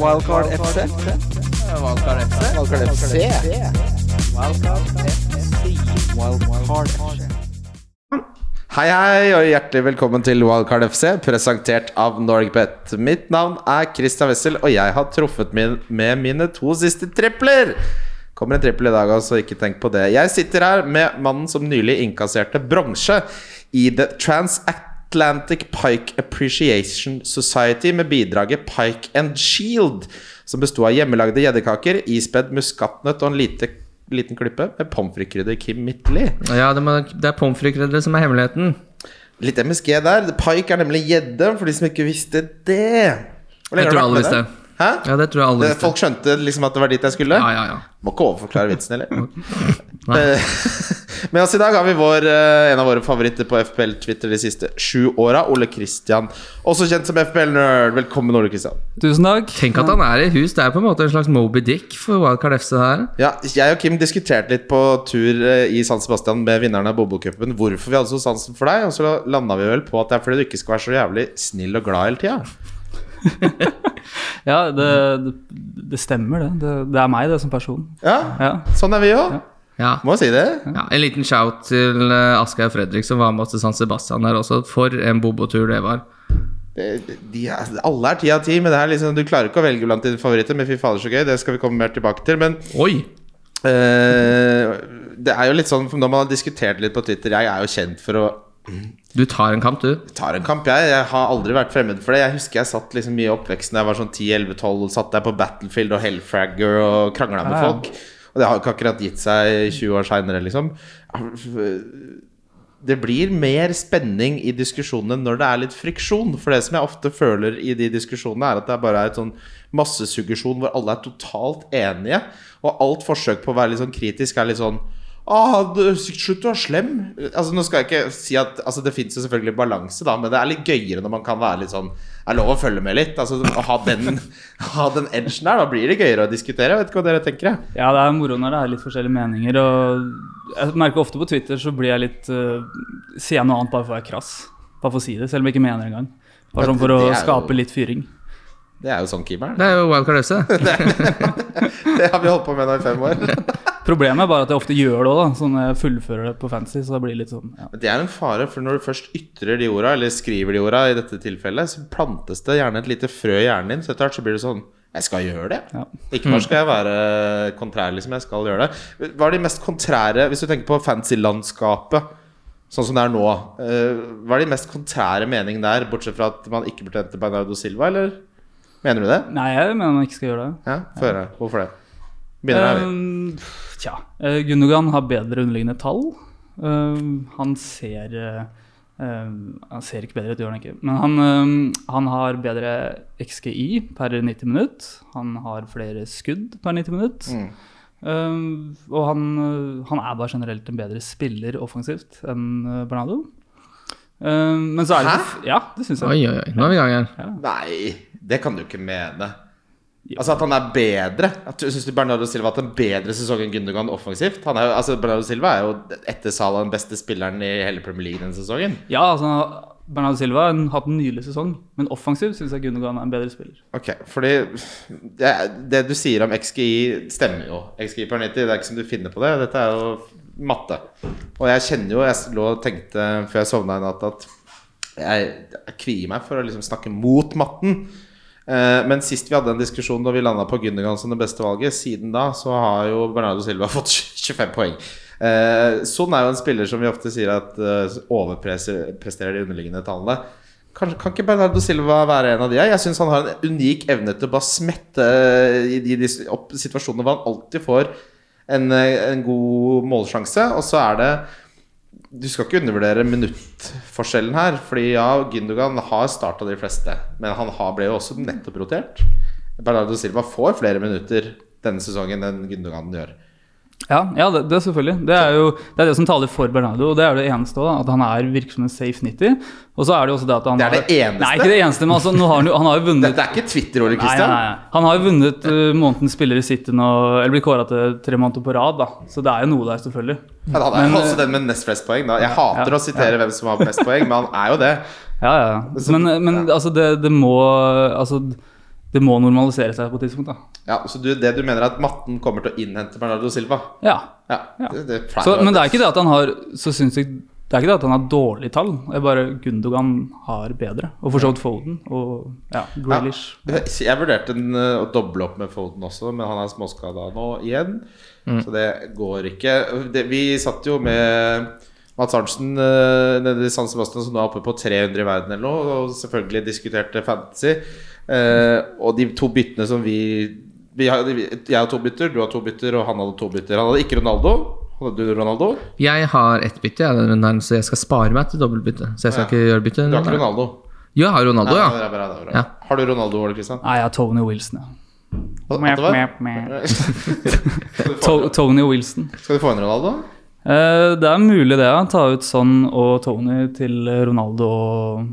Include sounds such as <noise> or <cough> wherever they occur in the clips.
Wildcard FC. Wildcard FC. Wildcard FC. Wildcard FC. Wildcard FC. Hei, hei, og hjertelig velkommen til Wildcard FC, presentert av NorgBet. Mitt navn er Christian Wessel, og jeg har truffet min med mine to siste tripler. Kommer en trippel i dag, altså, ikke tenk på det. Jeg sitter her med mannen som nylig innkasserte bronse i The Transatlantic Pike Appreciation Society med bidraget Pike and Shield, som besto av hjemmelagde gjeddekaker, ispedd muskatnøtt og en lite, liten klippe med pommes frites-krydder Kim Midtly. Ja, det, må, det er pommes frites-krydderet som er hemmeligheten. Litt MSG der. Pike er nemlig gjedde, for de som ikke visste det. Jeg tror alle visste det? Hæ? Ja, det tror jeg alle visste. folk skjønte liksom at det var dit jeg skulle? Ja, ja, ja. Må ikke overforklare vitsen, eller? <laughs> Nei. Eh, <laughs> Med oss i dag har vi vår, eh, en av våre favoritter på FPL-Twitter de siste sju åra, Ole Kristian. Også kjent som FPL-nerd. Velkommen, Ole Kristian. Tusen takk. Tenk at han er i hus. Det er på en måte en slags Moby Dick for Wildcard FC her. Ja, jeg og Kim diskuterte litt på tur eh, i San Sebastian med vinneren av Bobo-cupen hvorfor vi hadde så sansen for deg, og så landa vi vel på at det er fordi du ikke skal være så jævlig snill og glad hele tida. <laughs> Ja, det, det, det stemmer, det. det. Det er meg, det, som person. Ja, Ja. sånn er vi òg. Ja. Må si det. ja. En liten shout til uh, Asgeir Fredrik som var med oss til San Sebastian der også. For en bobotur det var. De, De er, alle er ti av ti, men det er liksom, du klarer ikke å velge blant dine favoritter. Men fy fader, så gøy. Det skal vi komme mer tilbake til. Men Oi! eh, det er jo litt sånn Når man har diskutert litt på Twitter Jeg er jo kjent for å Du tar en kamp, du. Jeg tar en kamp, jeg. Jeg har aldri vært fremmed for det. Jeg husker jeg satt liksom mye i oppveksten da jeg var sånn 10-11-12. Satt der på Battlefield og Hellfragger og krangla med folk. Og det har jo ikke akkurat gitt seg 20 år seinere, liksom. Det blir mer spenning i diskusjonene når det er litt friksjon. For det som jeg ofte føler i de diskusjonene, er at det bare er et sånn massesuggesjon hvor alle er totalt enige. Og alt forsøk på å være litt sånn kritisk er litt sånn Ah, du, slutt å være slem. Altså, nå skal jeg ikke si at altså, Det fins selvfølgelig balanse, da, men det er litt gøyere når man kan være litt sånn Det er lov å følge med litt. Altså, å ha den, <laughs> ha den edgen der, da blir det gøyere å diskutere. Jeg vet ikke hva dere tenker. Jeg. Ja, det er moro når det er litt forskjellige meninger. Og jeg merker ofte på Twitter så blir jeg litt uh, Sier jeg noe annet bare for å være krass. Bare for å si det, selv om jeg ikke mener det engang. Bare sånn for å skape litt fyring. Det er jo sånn Kim er. Det er jo Wildcard FC. <laughs> <laughs> Det har vi holdt på med nå i fem år. Problemet er bare at jeg ofte gjør det òg. Sånn jeg fullfører det på fantasy, så det blir litt sånn ja. Det er en fare, for når du først ytrer de orda, eller skriver de orda, i dette tilfellet, så plantes det gjerne et lite frø i hjernen din. Så etter hvert så blir det sånn Jeg skal gjøre det. Ja. Ikke bare skal jeg være kontrær, liksom. Jeg skal gjøre det. Hva er de mest kontrære Hvis du tenker på fantasy-landskapet, sånn som det er nå, eh, hva er de mest kontrære meningene der, bortsett fra at man ikke burde hente Bernardo Silva, eller mener du det? Nei, jeg mener man ikke skal gjøre det. Ja, Få høre. Hvorfor det? Begynner her, vi. Um, tja. Uh, Gundogan har bedre underliggende tall. Uh, han ser eh, um, Han ser ikke bedre ut, gjør han ikke. Men han, han har bedre XGI per 90 minutt. Han har flere skudd per 90 minutt. Mm. Og han, uh, han er bare generelt en bedre spiller offensivt enn uh, Bernardo. Men så er det Hæ? Ja, det syns jeg. Oi, oi, oi. Nå er vi i gang her. Nei, det kan du ikke mene. Altså At han er bedre? Syns du Bernardo Silva har hatt en bedre sesong enn Gundogan offensivt? Han er altså Bernardo Silva er jo etter Salah den beste spilleren i hele Premier League denne sesongen. Ja, altså Bernardo Silva har hatt en nylig sesong, men offensivt syns jeg Gundogan er en bedre spiller. Ok, fordi det, det du sier om XGI, stemmer jo. XGI per 90, det er ikke som du finner på det. Dette er jo matte. Og jeg kjenner jo Jeg lå og tenkte før jeg sovna i natt at jeg, jeg kvier meg for å liksom snakke mot matten. Eh, men sist vi hadde en diskusjon da vi landa på Gundogan som det beste valget, siden da så har jo Bernardo Silva <laughs> fått 25 poeng. Sånn er jo en spiller som vi ofte sier at uh, overpresterer de underliggende tallene. Kan, kan ikke Bernardo Silva være en av de? Jeg syns han har en unik evne til å bare smette i de, de situasjonene hvor han alltid får en, eh, en god målsjanse. Og så er det Du skal ikke undervurdere minuttforskjellen her. Fordi ja, Gündogan har starta de fleste, men han ble jo også nettopp rotert. Bernardo Silva får flere minutter denne sesongen enn Gündogan gjør. Ja, ja det, det selvfølgelig. Det er jo det, er det som taler for Bernardo, og det er det eneste òg. At han er virker som en safe 90. Og så er det også det at han Det er har, det eneste? Nei, ikke det eneste, men altså, har han, han har jo vunnet Dette er ikke Twitter, Ole Nei, nei, nei. Han har jo vunnet uh, månedens spiller i City nå, eller blir kåra til tre måneder på rad, da. Så det er jo noe der, selvfølgelig. Ja, han er Men, også den med nest flest poeng. Da. Jeg hater Ja, å sitere hvem som har mest poeng, men han er jo det. Ja, ja. ja. Men, men altså, det, det må Altså det må normalisere seg på et tidspunkt. da Ja, Så du, det du mener er at matten kommer til å innhente Bernardo Silva? Ja, Ja, Ja. Det, det er så, Men det er ikke det at han har Så synes jeg det er ikke det at han har dårlige tall. Det er bare Gundogan har bedre. Og for så vidt Foden og ja, Grealish. Jeg vurderte en, eh, å doble opp med Foden også, men han er småskada nå igjen. Så det går ikke. Det, vi satt jo med Mats Arntzen uh, nede i San Sebastian, som nå er oppe på 300 i verden eller noe, og selvfølgelig diskuterte fantasy. Eh, og de to byttene som vi, vi har, Jeg har to bytter, du har to bytter, og han hadde to bytter. Han hadde ikke Ronaldo. Hadde du Ronaldo? Jeg har ett bytte, jeg, så jeg skal spare meg til dobbeltbytte. Så jeg skal Ja. ikke gjøre bytte. Du har ikke Ronaldo? Jo, jeg har Ronaldo, Ja, ja. bra, det bra. Ja. Har du Ronaldo, Ole Kristian? Nei, jeg har Tony Wilson, ja. <laughs> <laughs> Tony Wilson. Skal du få inn Ronaldo? Uh, det er mulig det, ja. Ta ut sånn og Tony til Ronaldo og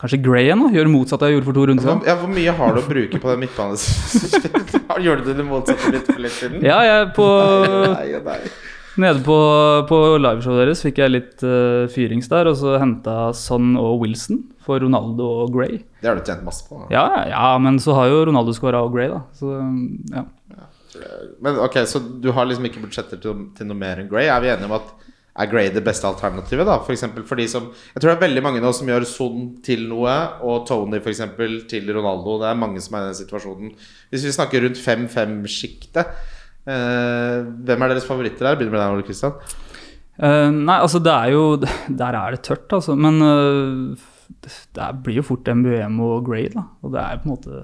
kanskje Gray igjen, da. Gjøre motsatt av jeg gjorde for to runder siden. ja, hvor mye har du å bruke på den midtbanen? <laughs> Gjorde du det motsatte litt for litt siden? Ja, jeg på Nei, nei. Nede på, på liveshowet deres fikk jeg litt uh, fyrings der, og så henta Son og Wilson for Ronaldo og Gray. Det har du tjent masse på. da. Ja, ja, men så har jo Ronaldo skåra og Gray, da. Så ja. Men ok, Så du har liksom ikke budsjetter til, til noe mer enn Gray? Er vi enige om at er Gray det beste alternativet? da? For for de som Jeg tror det er veldig mange nå som gjør Son til noe, og Tony eksempel til Ronaldo. Det er mange som er i den situasjonen. Hvis vi snakker rundt 5-5-sjiktet, eh, hvem er deres favoritter der? Begynner med deg, Ole Kristian. Uh, nei, altså det er jo <laughs> Der er det tørt, altså. Men uh, det, blir jo fort MBM og Gray, da. Og det er på en måte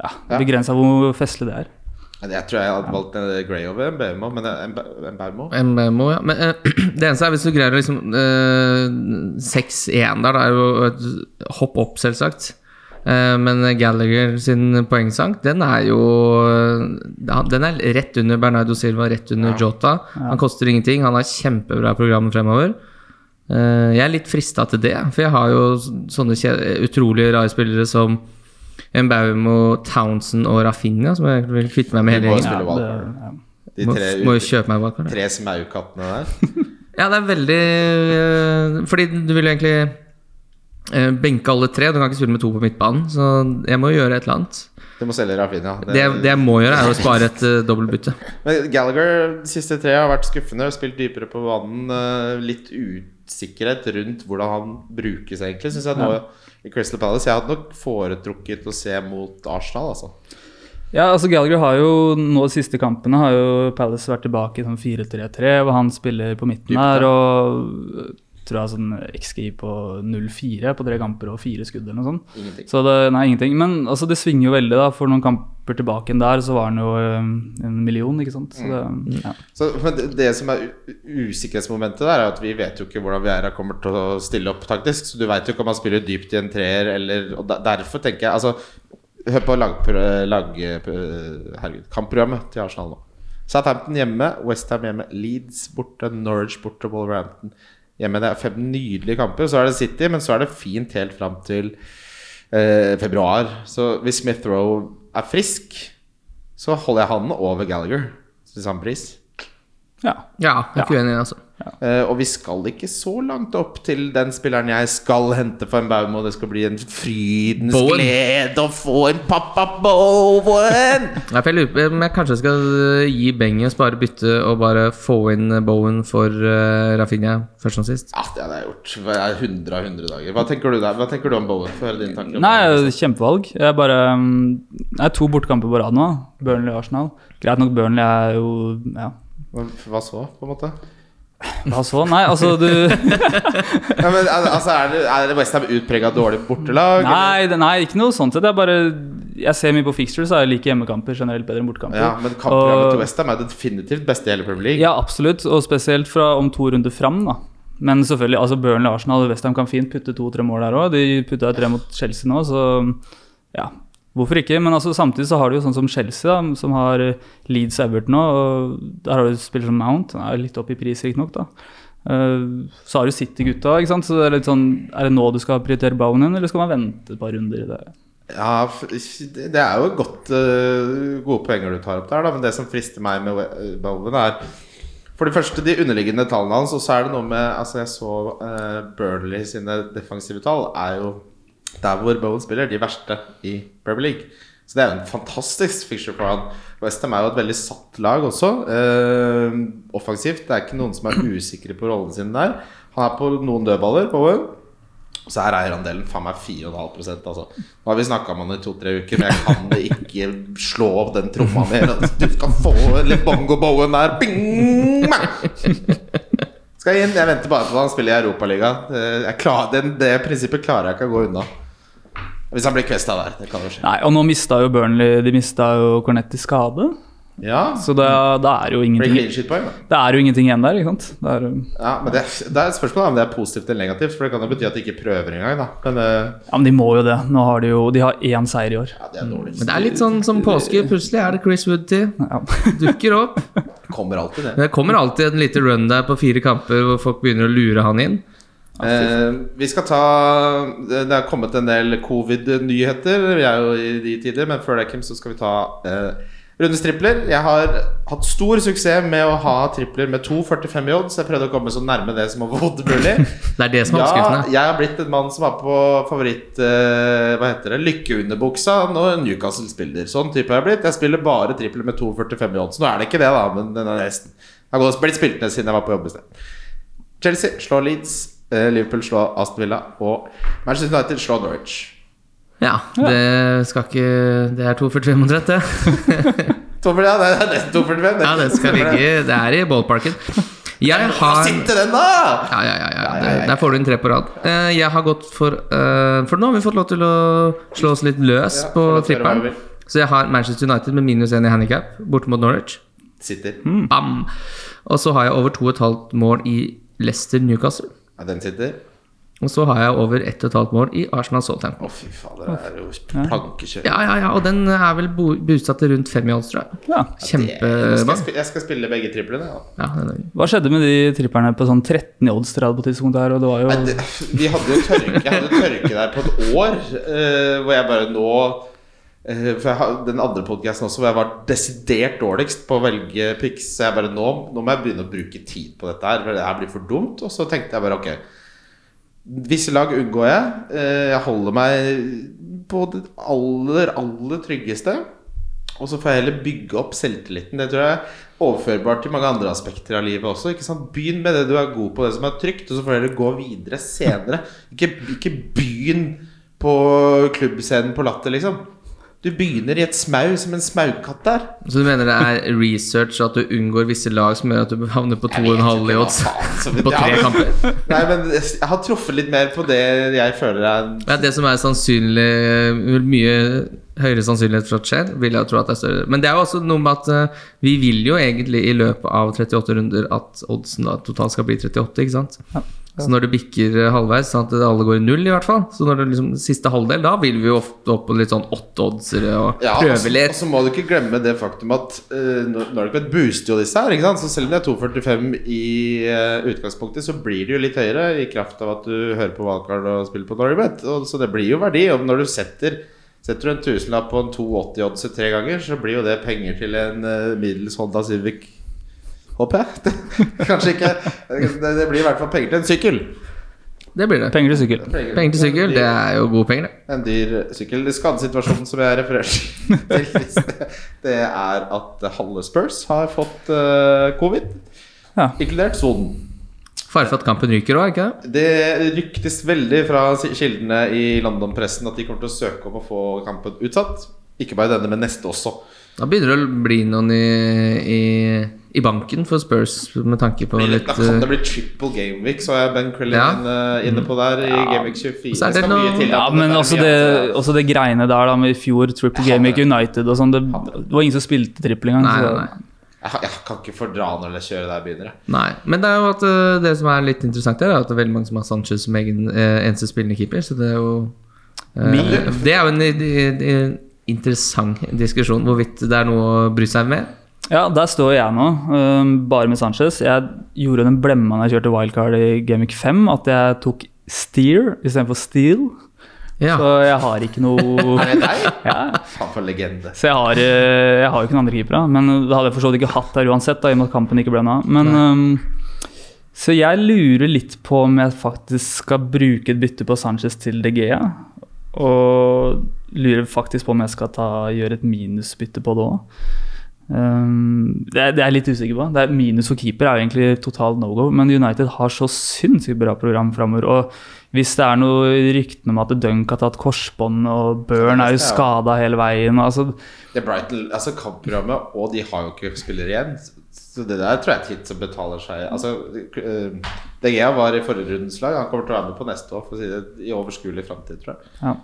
ja, Ja. begrensa hvor festlig det er. Jeg tror jeg hadde valgt en Gray over en Baumo, men en en Baumo ja. Men uh, <clears throat> det eneste er hvis du greier å liksom uh, 6-1 der, det er jo et hopp opp, selvsagt. Eh, men Gallagher sin poengsank, den er jo Den er rett under Bernardo Silva, rett under Jota. Han koster ingenting. Han har kjempebra program fremover. Eh, jeg er litt frista til det, for jeg har jo sånne utrolig rare spillere som Mbaumo, Townsend og Rafinha, som jeg vil kvitte meg med hele gjengen. det, ja. De Må, tre, må jo kjøpe meg valgkart. ja. tre smaukattene der. <laughs> Ja, det er veldig øh, Fordi du vil jo egentlig øh, benke alle tre. Du kan ikke spille med to på midtbanen, så jeg må jo gjøre et eller annet. Du må selge Rafinha. Det, det jeg må gjøre, er å spare et uh, dobbeltbytte. <laughs> Men Gallagher de siste tre har vært skuffende. Spilt dypere på banen. Uh, Litt usikkerhet rundt hvordan han brukes, egentlig. Synes jeg nå i Crystal Palace Jeg hadde nok foretrukket å se mot Arsenal, altså. Ja, altså Gallagher har jo nå de siste kampene har jo Palace vært tilbake i sånn 4-3-3, hvor han spiller på midten Dypt, her. Og tror jeg sånn XGI på 0-4 på tre kamper og fire skudd eller noe sånt. Ingenting. Så det, nei, ingenting. Men altså, det svinger jo veldig, da. For noen kamper tilbake enn der, så var han jo øhm, en million, ikke sant. Så det, ja. Så, men det, det som er usikkerhetsmomentet der, er at vi vet jo ikke hvordan Viera kommer til å stille opp taktisk. Så du veit jo ikke om han spiller dypt i en treer, eller Og der- derfor tenker jeg Altså, hør på lag, lag, herregud, kampprogrammet til Arsenal nå. Southampton hjemme, Westham hjemme, Leeds borte, Norwich borte, Wolverhampton hjemme. Det er fem nydelige kamper. Så er det City, men så er det fint helt fram til eh, februar. Så hvis Smith Rowe er frisk, så holder jeg han over Gallagher til samme pris. ja. Ja, jeg er ikke uenig, altså. Eh, og vi skal ikke så langt opp til den spilleren jeg skal hente for en Baum, og det skal bli en frydens Bowen. glede å få en pappa Bowen! <laughs> Nei, for jeg lurer på om jeg kanskje skal øh, gi Benges bare bytte og bare få inn Bowen for uh, Rafinha først som sist. Ja, det hadde jeg gjort. Det er 100 av 100 dager. Hva tenker du der? Hva tenker du om Bowen? Få høre dine tanker. Nei, kjempevalg. Jeg er bare um, Det er to bortekamper på rad nå. Burnley og Arsenal. Greit nok, Burnley er jo Ja, Hva så, på en måte? Hva så? Nei, altså, du <laughs> Ja, men, altså, er det, er det Westham utprega dårlig bortelag? Nei, det, nei, ikke noe sånt. Det er bare Jeg ser mye på fixtures, og jeg liker hjemmekamper generelt bedre enn bortekamper. Ja, men kampprogrammet Og- til Westham er definitivt beste i hele Premier League. Ja, absolutt, og spesielt fra om to runder fram, da. Men selvfølgelig, altså Burnley, Arsenal og Westham kan fint putte to-tre mål der òg. De putta tre mot Chelsea nå, så ja. Hvorfor ikke? Men altså, samtidig så har du jo sånn som Chelsea, da, som har Leeds Everton nå. og Der har du spiller som Mount. Han er litt opp i pris, riktignok. Eh, så har du City-gutta, ikke sant. Så det er litt sånn Er det nå du skal prioritere Bowen, eller skal man vente et par runder i det? Ja, det er jo godt, øh, gode poenger du tar opp der, da. Men det som frister meg med We- Bowen, er for det første de underliggende tallene hans, og så er det noe med Altså, jeg så uh, Burnley sine defensive tall er jo der hvor Bowen spiller, de verste i Premier League. Så det er jo en fantastisk fixture for han. Westham er jo et veldig satt lag også. Eh, offensivt. Det er ikke noen som er usikre på rollene sine der. Han er på noen dødballer, Bowen. Så er eierandelen faen meg 4,5 altså. Nå har vi snakka om han i to-tre uker, men jeg kan ikke slå opp den tromma mer. Altså, Du skal få litt bongo bowen der. Bing! Skal inn. Jeg venter bare på at han spiller i Europaligaen. Jeg Det prinsippet klarer jeg ikke å gå unna. Hvis han blir kvesta der. Det kan jo skje. Nei, og nå mista jo Burnley De mista jo Cornett i skade. Ja, Så det, det er jo ingenting da. Det er jo ingenting igjen der, ikke sant? Det er, Ja, men det, det er et spørsmål om det er positivt eller negativt. For det kan jo bety at de ikke prøver engang. Da. Men uh... ja, men de må jo det. Nå har de jo De har én seier i år. ja, det er. Men det er litt sånn som påske. Plutselig er det Chris Wood-tid. Ja. <laughs> Dukker opp. Kommer alltid, det. Det kommer alltid en liten run der på fire kamper hvor folk begynner å lure han inn. Eh, vi skal ta Det har kommet en del covid-nyheter. Vi er jo i de tider, men før det, Kim, så skal vi ta eh, rundestripler. Jeg har hatt stor suksess med å ha tripler med 2,45 i odds. Jeg prøvde å komme så nærme det som overhodet mulig. <laughs> Det er det som er Ja, jeg har blitt en mann som har på favoritt eh, Hva heter det? Lykkeunderbuksa når Newcastle spiller. Sånn type har jeg blitt. Jeg spiller bare tripler med 2,45 i odds. Nå er det ikke det, da, men den er nesten. Jeg har blitt spilt ned siden jeg var på jobb i sted. Chelsea slår Leeds. Eh, Liverpool slår Aston Villa. Og Manchester United slår Norwich. Ja, det skal ikke Det er 2,45 mot rett, det. <laughs> ja, det er nesten 2,45. Ja, det skal ligge <laughs> Det er i ballparken. Jeg har Sitte den, da! Ja, ja, ja. ja. Der får du inn tre på rad. Eh, jeg har gått for eh, For nå har vi fått lov til å slå oss litt løs på trippelen. Så jeg har Manchester United med minus 1 i handikap borte mot Norwich. Sitter. Bam! Og så har jeg over 2,5 mål i Leicester Newcastle. Ja, den sitter. Og så har jeg over 1,5 mål i Arsenal Southampton. Å, fy fader. Det er jo plankekjøring. Ja, ja, ja, og den er vel bo- boostet til rundt fem i odds, tror jeg. Ja. Kjempebra. Jeg, jeg skal spille begge triplene. Ja. Ja, er- Hva skjedde med de tripperne på sånn 13 i odds på tidspunktet her? Og det var jo Nei, det, vi hadde jo tørke, jeg hadde tørke der på et år, uh, hvor jeg bare nå For jeg har den andre podkasten også, hvor jeg var desidert dårligst på å velge pics. Så jeg bare nå, nå må jeg begynne å bruke tid på dette her, for det her blir for dumt. Og så tenkte jeg bare ok Visse lag unngår jeg. Eh, Jeg holder meg på det aller, aller tryggeste. Og så får jeg heller bygge opp selvtilliten. Det tror jeg er overførbart til mange andre aspekter av livet også. Ikke sant? Begynn med det du er god på, det som er trygt, og så får du heller gå videre senere. Ikke, ikke begynn på klubbscenen på Latter, liksom. Du begynner i et smau som en smaugkatt der. Så du mener det er research at du unngår visse lag som gjør at du havner på 2,5 i odds på tre kamper? Nei, men jeg har truffet litt mer på det jeg føler er Ja, det som er sannsynlig Mye høyere sannsynlighet for at skjer, vil jeg tro at det er større. Men det er jo også noe med at eh, vi vil jo egentlig i løpet av 38 runder at oddsen da totalt skal bli 38, ikke sant? Så når det bikker eh, halvveis, sånn at alle går i null, i hvert fall Så når det liksom siste halvdel, da vil vi jo ofte opp på litt sånn åtte-oddsere og Ja, prøve litt. Og så må du ikke glemme det faktum at uh, Nordic boost jo disse her. Ikke sant? Så selv om det er 2,45 i uh, utgangspunktet, så blir det jo litt høyere i kraft av at du hører på Valgard og spiller på Norway Så det blir jo verdi. Og når du setter Setter du en tusenlapp på en 2,80-oddser tre ganger, så blir jo det penger til en uh, middels Honda Civic. Håper jeg. <laughs> Kanskje ikke. Det, det blir i hvert fall penger til en sykkel. Det blir det. penger til sykkel. Penger til sykkel, det er jo gode penger, det. En dyr sykkel. Skadesituasjonen som jeg refererer til, <laughs> det er at halve Spurs har fått eh, covid, Ja. inkludert sonen. Fare for at kampen ryker òg, ikke det? Det ryktes veldig fra kildene i London-pressen at de kommer til å søke om å få kampen utsatt. Ikke bare denne, men neste også. Da begynner det å bli noen i, i, i banken for Spurs med tanke på litt Da kan det eh, bli triple gameweek, så er Ben Crillin ja. inne på der i Gameweek 24. Så er det noe- til Ja, men også det, også det greiene der da med i fjor, Triple Game Week United og sånn, det, det var ingen som spilte trippel engang. Nei, nei, nei. jeg, jeg kan ikke fordra når det kjøret der begynner. jeg. Nei, men det er jo at eh, det som er litt interessant her, er at det er veldig mange som har Sanchez som egen eh, eneste spillende keeper. Så det er jo eh, Min- Det er jo en, en, en interessant diskusjon hvorvidt det er noe å bry seg med. Ja, der står jeg nå, bare med Sanchez. Jeg gjorde den blemma når jeg kjørte wildcard i Gamic 5, at jeg tok Steer istedenfor Steel. Ja. Så jeg har ikke noe <laughs> Er det deg? ja. Faen for legende. Så jeg har, øh, jeg har jo ikke noen andre keepere. Men det hadde jeg for så vidt ikke hatt der uansett, da, i og med at kampen ikke ble noe av. Men um, Så jeg lurer litt på om jeg faktisk skal bruke et bytte på Sanchez til De Gea. og lurer faktisk på om jeg skal ta, gjøre et minusbytte på det òg. Um, det, er, det er jeg litt usikker på. Det er Minus for keeper er jo egentlig total no go, men United har så sinnssykt bra program framover. Og hvis det er noe ryktene om at Dunk har tatt korsbånd, og Burn er jo skada hele veien altså, Det er Brighton, altså kampprogrammet, og de har jo ikke spillere igjen. Så det der tror jeg er et hit som betaler seg. Altså, uh, DGA var i forrige rundens lag. Han kommer til å være med på neste år, for å si det i overskuelig framtid, tror jeg. Ja.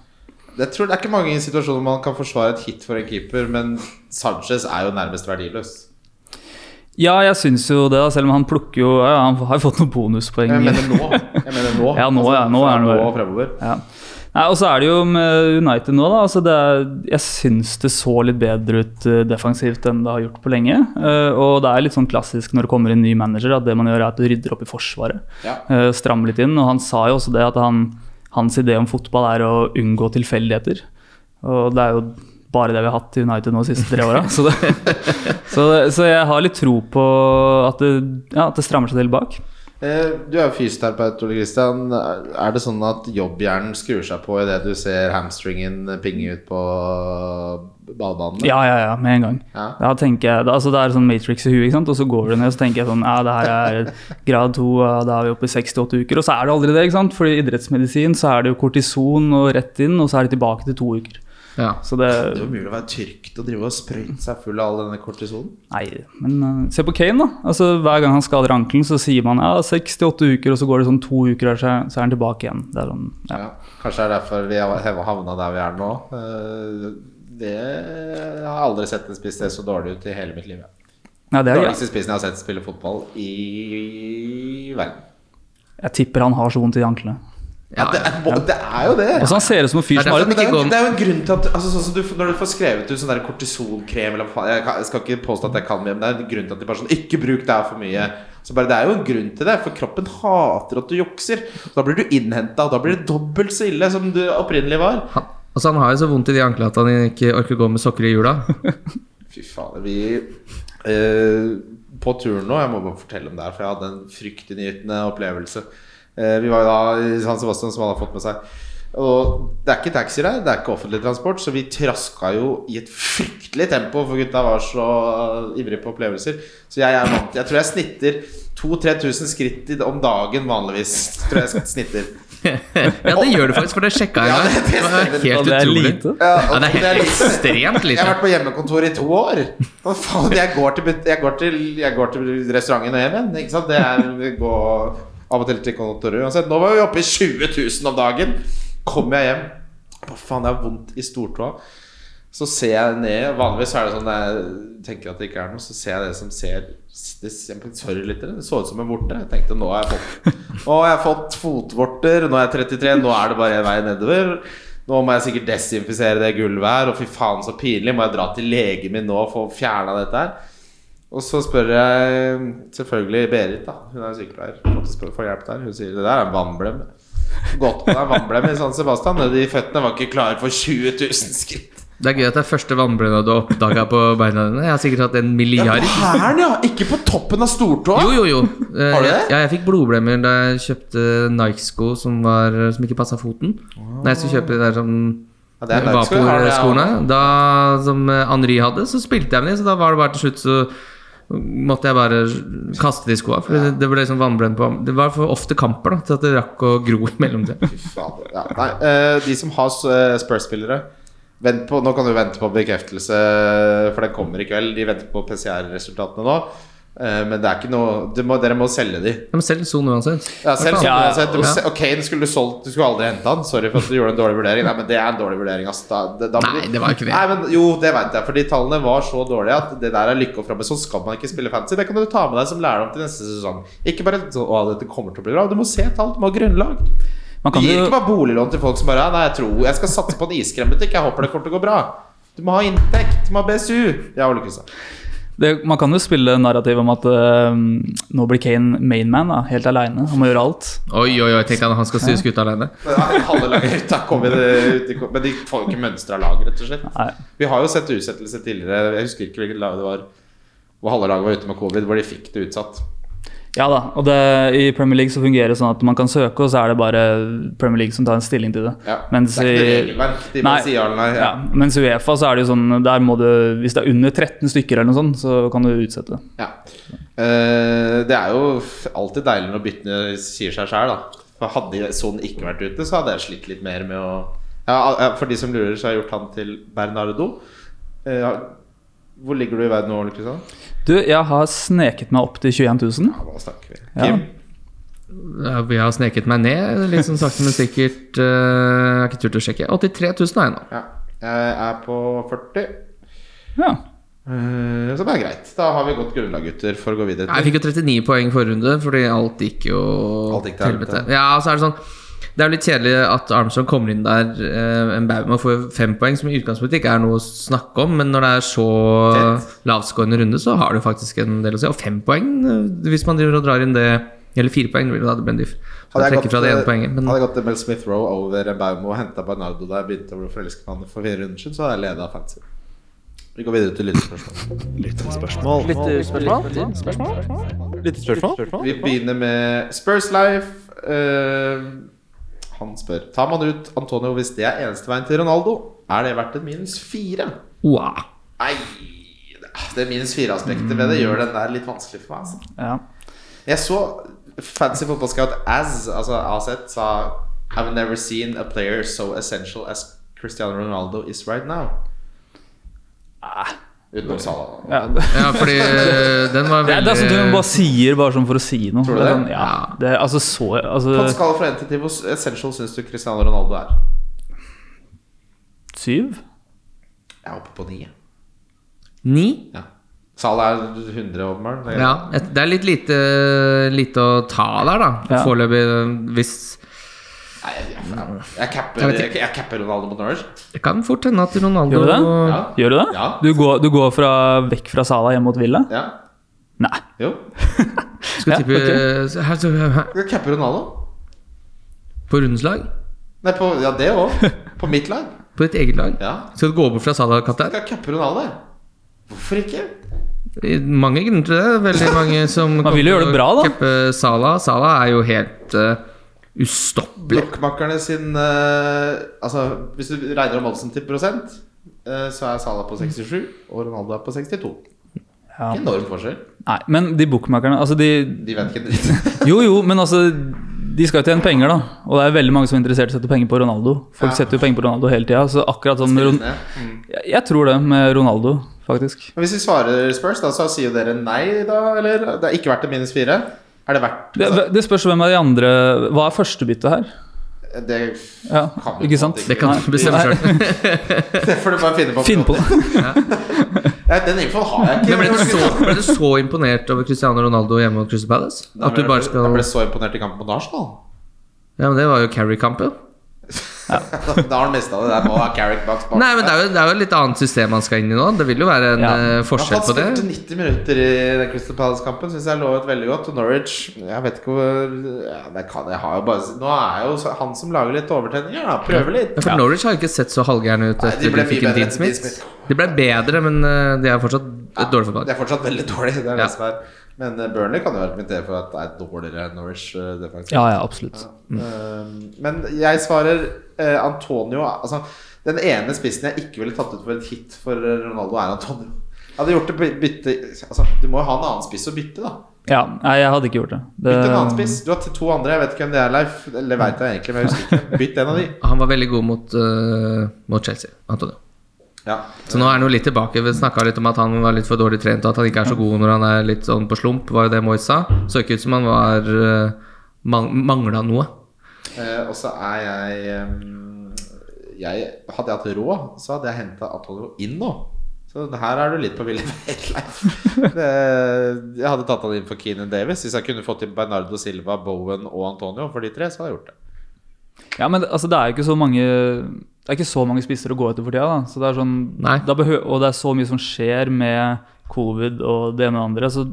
Jeg tror Det er ikke mange situasjoner man kan forsvare et hit for en keeper, men Sanchez er jo nærmest verdiløs. Ja, jeg syns jo det, da, selv om han plukker jo ja, Han har jo fått noen bonuspoeng. Jeg mener nå. <laughs> Jeg mener nå. Ja, nå, ja, nå er han og fremover. Ja. Nei, og så er det jo med United nå, da. Altså det er, jeg syns det så litt bedre ut eh, defensivt enn det har gjort på lenge. Uh, og det er litt sånn klassisk når det kommer inn ny manager, at det man gjør er at du rydder opp i forsvaret. Ja. Uh, strammer litt inn. Og han sa jo også det at han, hans idé om fotball er å unngå tilfeldigheter. Og det er jo bare det vi har hatt i United nå de siste tre åra. <laughs> Så, <laughs> så, så jeg har litt tro på at det, ja, at det strammer seg til bak. Eh, Du er jo fysioterapeut, Ole Kristian. Er det sånn at jobbhjernen skrur seg på idet du ser hamstringen pinge ut på badebanen? Ja, ja, ja, med en gang. Ja. Da tenker jeg, altså Det er sånn Matrix i huet, og så går du ned og så tenker jeg sånn Ja, det her er grad 2, da er vi oppe i 68 uker. Og så er det aldri det, ikke sant? For i idrettsmedisin så er det jo kortison og rett inn, og så er det tilbake til to uker. Ja. Så det Det er jo mulig å være tyrkt og drive og sprøyte seg full av all denne kortisonen. Nei, men uh, se på Kane, da. Altså Hver gang han skader ankelen, så sier man ja, 68 uker, og så går det sånn to uker, så er så er han tilbake igjen. Det er sånn, ja. Ja. Kanskje det er derfor vi har havna der vi er nå. Uh, Det jeg har aldri sett en spiss se så dårlig ut i hele mitt liv. ja. Det er, Dårligste spissen jeg har sett spille fotball i verden. jeg tipper han har så vondt i anklene. Ja, det, er, det er jo det! Altså Han ser ut som en fyr Det er som har det, det er jo en grunn til at altså, sånn som du, Når du får skrevet ut sånn kortisonkrem eller faen jeg, jeg skal ikke påstå at jeg kan mye, men det er en grunn til at de bare sånn Ikke bruk det her for mye. Så bare, Det er jo en grunn til det, for kroppen hater at du jukser. Da blir du innhenta, og da blir det dobbelt så ille som du opprinnelig var. Han, altså han har jo så vondt i de anklene at han ikke orker å gå med sokker i hjula. <laughs> Fy faen, vi eh, På turen nå, jeg må bare fortelle om det her, for jeg hadde en fryktinngytende opplevelse. Eh, vi var jo da i San Sebastian, som alle har fått med seg. Og det er ikke taxier der, det er ikke offentlig transport, så vi traska jo i et fryktelig tempo, for gutta var så ivrige på opplevelser. Så jeg er vant Jeg tror jeg snitter 2000-3000 skritt om dagen vanligvis. Tror jeg snitter. <laughs> ja, det gjør du faktisk, for det sjekka jeg Ja, det- det Det helt det er lite. Ja, Ja, det er helt lite. ekstremt Jeg har vært på hjemmekontor i to år. Hva faen, jeg går til, jeg går til, jeg går til restauranten og hjem igjen. Ikke sant? Det er gå av og til til kontoret uansett. Nå var vi oppe i 20 000 om dagen. Kommer jeg hjem Hva faen, jeg har vondt i stortåa. Så ser jeg ned. Vanligvis er det sånn når jeg tenker at det ikke er noe, så ser jeg det som ser det Sorry, litt. Det så ut som en vorte. Jeg tenkte nå har jeg fått Nå har fått fotvorter. Nå er jeg 33. Nå er det bare en vei nedover. Nå må jeg sikkert desinfisere det gulvet her. Og fy faen, så pinlig. Må jeg dra til legen min nå og få fjerna dette her? Og så spør jeg selvfølgelig Berit, da. Hun er sykepleier. Måtte hjelp der. Hun sier det der er en vannblem. Godt med deg vannblem i San Sebastian. De føttene var ikke klare for 20 000 skritt. Det er gøy at det er første vannblenda du har oppdaga på beina dine. Jeg har sikkert hatt en Ja, milliard. på hælen, ja! Ikke på toppen av stortåa. Jo, jo, jo. Eh, <laughs> Har du det? Ja, jeg fikk blodblemmer da jeg kjøpte Nike-sko som, som ikke passa foten. Når jeg skulle kjøpe de der som Ja, er det, ja. Vaporskoene. Da, som eh, Henri hadde, så spilte jeg med dem, så da var det bare til slutt så måtte jeg bare kaste de skoa. For det, det ble liksom vannblend på Det var for ofte kamper da til at det rakk å gro <laughs> i dem ja. Nei, eh, de som har eh, Spurs-spillere Nå kan du vente på bekreftelse, for den kommer i kveld. De venter på PCR-resultatene nå. Eh, men det er ikke noe du må, Dere må selge de. Ja, men selg Son uansett. Ja, selv sånn Ja, uansett, du må ja. se- Ok, den skulle du solgt Du skulle aldri hente han. Sorry for at du gjorde en dårlig vurdering. Nei, men det er en dårlig vurdering. Altså. Da, da, da Nei, det var ikke det. Nei, men Jo, det vet jeg. Fordi tallene var så dårlige at det der er lykke og framme. Sånn skal man ikke spille fantasy. Det kan du ta med deg som lærdom til neste sesong. Ikke bare så, å, dette kommer til å bli bra. Du må se tall. Du må ha grunnlag. Man Du gir jo ikke bare boliglån til folk som bare Nei, jeg tror jeg skal satse på en iskrembutikk. Jeg håper det kommer til å gå bra. Du må ha inntekt. Du må ha BSU. Ja, Ole Kristian. Det, Man kan jo spille narrativ om at uh, nå blir Kane mainman, da, helt aleine. Han må gjøre alt. Oi, oi, oi, tenk at han skal styre skuta det Men de får jo ikke mønstra lag, rett og slett. Nei. Vi har jo sett utsettelse tidligere. Jeg husker ikke hvilket lag det var. Hvor halve laget var ute med covid, hvor de fikk det utsatt. Ja da, og det, i Premier League så fungerer det sånn at man kan søke, og så er det bare Premier League som tar en stilling til det. Ja. Mens det er ikke i- regelverk. De Nei. sier ja mens i Uefa så er det jo sånn Der må du Hvis det er under 13 stykker eller noe sånt, så kan du utsette det. Ja. Uh, det er jo alltid deilig når byttene sier seg sjøl, da. For Hadde sånn ikke vært ute, så hadde jeg slitt litt mer med å ja, For de som lurer, så har jeg gjort han til Bernardo. Uh, hvor ligger du i verden nå, Kristian? Du, jeg har sneket meg opp til 21 000. Ja, hva snakker vi? Kim? Ja, Jeg har sneket meg ned, litt sånn sakte, men sikkert. eh, jeg har ikke turt å sjekke. 83 000 har jeg nå. Ja. Jeg er på 40. Ja. Så som er greit. Da har vi godt grunnlag, gutter, for å gå videre. Til. Jeg fikk jo 39 poeng forrige runde, fordi alt gikk jo Alt gikk til helvete. Ja, så er det sånn Det er litt kjedelig at Armstrong kommer inn der eh, En og får fem poeng, som i utgangspunktet ikke er noe å snakke om, men når det er så lavskårende runde, så har det faktisk en del å si. Og fem poeng, eh, hvis man driver og drar inn det Eller fire poeng, vil det da det blir en diff. Hadde jeg trekker det poenget. Men hadde jeg gått til Mel Smith Rowe over En baume og henta Bernardo da jeg begynte å bli forelsket i han for fire runder siden, så hadde jeg leda fancy. Vi går videre til lyttespørsmål. Vi begynner med Spurs Life. Eh, han spør Tar man ut Antonio hvis det er eneste veien til Ronaldo, er det verdt en minus fire? wow. Nei Det minus fire-aspektet ved det gjør den der litt vanskelig for meg. Altså. ja. Jeg så Fancy Football Scout AZ, altså Aset, sa I've never seen a player so essential as Cristiano Ronaldo is right now. Utenom Salah. ja. <laughs> Ja, fordi eh, den var <laughs> Det er, det er sånn veldig du bare sier bare sånn for å si noe. Tror du Det det? Sånn, ja, det er, altså så På en altså, skala fra 1 til 10, hvor essential syns du Cristiano Ronaldo er? Syv? Jeg er oppe på 9. Ni? Ja. Salah er 100 åpenbart. Ja, det er litt lite, lite å ta der, da. Ja. Foreløpig, hvis Nei, jeg, jeg, jeg, capper, Jeg jeg, capper Ronaldo mot Norwich. Det kan fort hende at Ronaldo Gjør du det? Ja. Gjør du det? Ja. Du, går, du går fra, vekk fra Sala hjem mot Villa? ja. Nei. Jo. <laughs> skal Ja, tippe ok. så her, her, Jeg capper Ronaldo. På rundens lag? Nei, på, ja, det òg. På mitt lag. <laughs> På ditt eget lag? Ja. Skal du gå bort fra Salah, kaptein? Jeg cappe Ronaldo. Hvorfor ikke? Mange grunner til det. Veldig mange som <laughs> Man vil jo gjøre det bra, da. Salah. Salah er jo helt uh, ustoppelig. Blokkmakerne sin uh, Altså, hvis du regner om oddsen til prosent, uh, så er Salah på 67, og Ronaldo er på 62. Ja. Ikke enorm forskjell. Nei, men de bookmakerne altså de, De vet ikke dritt. <laughs> Jo, jo, men altså De skal jo tjene penger, da. Og det er veldig mange som er interessert i å sette penger på Ronaldo. Folk Ja. setter jo penger på Ronaldo hele tida. Så akkurat sånn med Ron Mm. jeg, jeg tror det med Ronaldo, faktisk. Men hvis vi svarer Spurs, da, så sier jo dere nei, da? Eller? Det er ikke verdt det minus fire? Er det verdt Det, det spørs hvem av de andre Hva er førstebyttet her? Det, Ja, Kan vi ikke sant? Det kan du bestemme sjøl. <laughs> det får du bare finne på. Finn på det. Ja, den infoen har jeg ikke. Men ble du, så, ble du så imponert over Cristiano Ronaldo hjemme mot Crystal Palace? At du bare skal Jeg ble så imponert i kampen mot Arsenal. Ja, men det var jo Carrie-kampen. <laughs> Da har han mista det. Der må ha Carrick bak spaken. Nei, men det er, jo, det er jo et litt annet system han skal inn i nå. Det vil jo være en Ja. eh, forskjell på det. spilte 90 minutter i den Crystal Palace-kampen. Syns jeg lovet veldig godt. Og Norwich Jeg vet ikke hvor ja, det kan, jeg har jo bare, Nå er jo han som lager litt overtenninger, da. Prøver litt. Ja, for Norwich har jo ikke sett så halvgærne ut Nei, de etter ble de fikk en Dean Smith. De ble bedre, men eh, de er fortsatt et dårlig fotballag. De er fortsatt veldig dårlig. Det er Ja. det som er. Men eh, Burnley kan jo argumentere for at det er dårligere enn Norwich. eh, defensivt. Ja, ja, absolutt. Mm. Men jeg svarer eh, Antonio Altså, den ene spissen jeg ikke ville tatt ut for et hit for Ronaldo, er Antonio. Jeg hadde gjort det bytte Altså, Du må jo ha en annen spiss å bytte, da. Ja, nei, jeg hadde ikke gjort det. det Bytt en annen spiss. Du har to andre. Jeg vet ikke hvem det er, Leif. Eller veit jeg egentlig, men jeg husker ikke. Bytt en av de. <laughs> Han var veldig god mot, uh, mot Chelsea, Antonio. Ja. Så nå er han jo litt tilbake. Vi snakka litt om at han var litt for dårlig trent, og at han ikke er så god når han er litt sånn på slump, var jo det Moyes sa. Så ikke ut som han var uh, mangla noe. Eh, og så er jeg ehm, jeg, Hadde jeg hatt råd, så hadde jeg henta Antonio inn nå. Så her er du litt på ville veier, Leif. <laughs> Jeg hadde tatt han inn for Keenan Davis. Hvis jeg kunne fått inn Bernardo Silva, Bowen og Antonio for de tre, så hadde jeg gjort det. Ja, men altså, det er jo ikke så mange Det er ikke så mange spisser å gå etter for tida. Da. Så det er sånn, da og det er så mye som skjer med covid og det ene og det andre. Så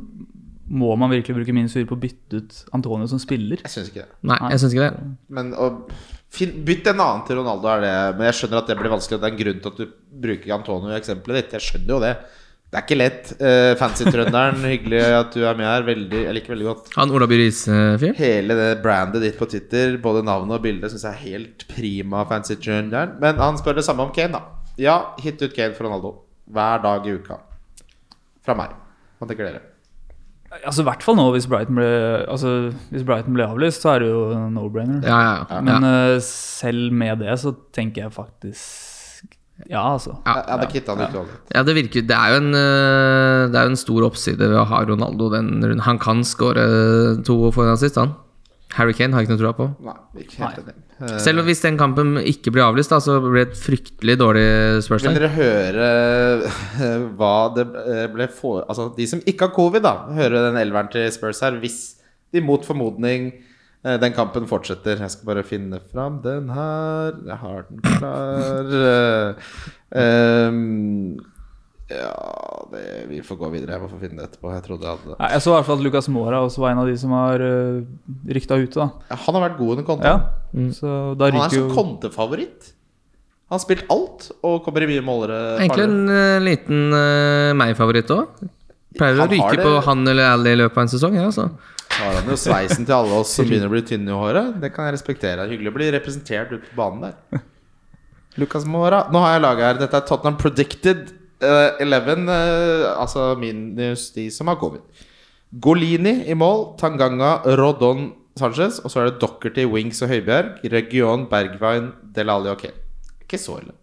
må man virkelig bruke min sur på å bytte ut Antonio som spiller. Jeg syns ikke det. Nei, jeg synes ikke det. Men å, Bytt en annen til Ronaldo, er det Men jeg skjønner at det blir vanskelig. Det er en grunn til at du bruker Antonio i eksempelet ditt. Jeg skjønner jo det. Det er ikke lett. Uh, Fancy-trønderen, <laughs> hyggelig at du er med her. Veldig, jeg liker veldig godt. Han Ola By Riise-fyren? Hele det brandet ditt på Twitter, både navnet og bildet, syns jeg er helt prima. Fancy-trønderen Men han spør det samme om Kane, da. Ja, hit ut Kane for Ronaldo. Hver dag i uka. Fra meg. Hva tenker dere? Altså, I hvert fall nå, hvis Brighton ble, altså, hvis Brighton ble avlyst, så er det jo no-brainer. Ja, ja, ja. Men uh, selv med det så tenker jeg faktisk Ja, altså. Ja. ja det kitta han ut uansett. Ja, det virker Det er jo en, øh, det er jo en stor oppside ved å ha Ronaldo den runden. Han kan skåre to og få en assist, han. Harry Kane har jeg ikke noe troa på. Nei, ikke helt. Eh, Selv om hvis den kampen ikke blir avlyst, da, så blir det et fryktelig dårlig Vil spørsmål. dere høre eh, hva det eh, ble for... Altså, de som ikke har covid, da, høre den elveren til Spurs her, hvis de mot formodning eh, den kampen fortsetter. Jeg skal bare finne fram den her. Jeg har den klar. Eh, ehm, ja det, Vi får gå videre. Jeg må få finne det etterpå. Jeg trodde jeg hadde det. Jeg så i hvert fall at Lucas Mora også var en av de som har uh, rykta ute. da Ja, Han har vært god under konta. Ja, Mm. Han er som jo kontefavoritt. Han har spilt alt og kommer i mye målere. Egentlig en uh, liten uh, meg-favoritt òg. Pleier å ryke på han eller Ally i løpet av en sesong. Ja, altså. Har han jo sveisen til alle oss som begynner å bli tynne i håret. Det kan jeg respektere. Hyggelig å bli representert ute på banen der. Lucas Mora. Nå har jeg laget her Dette er Tottenham Predicted uh, 11. uh, altså minus de som har covid. Golini i mål. Tanganga, Rodon Sanchez. Og så er det Dockerty, Wings og Høibjerg. Region, Bergwijn, Delali og Kane. Ikke så ille.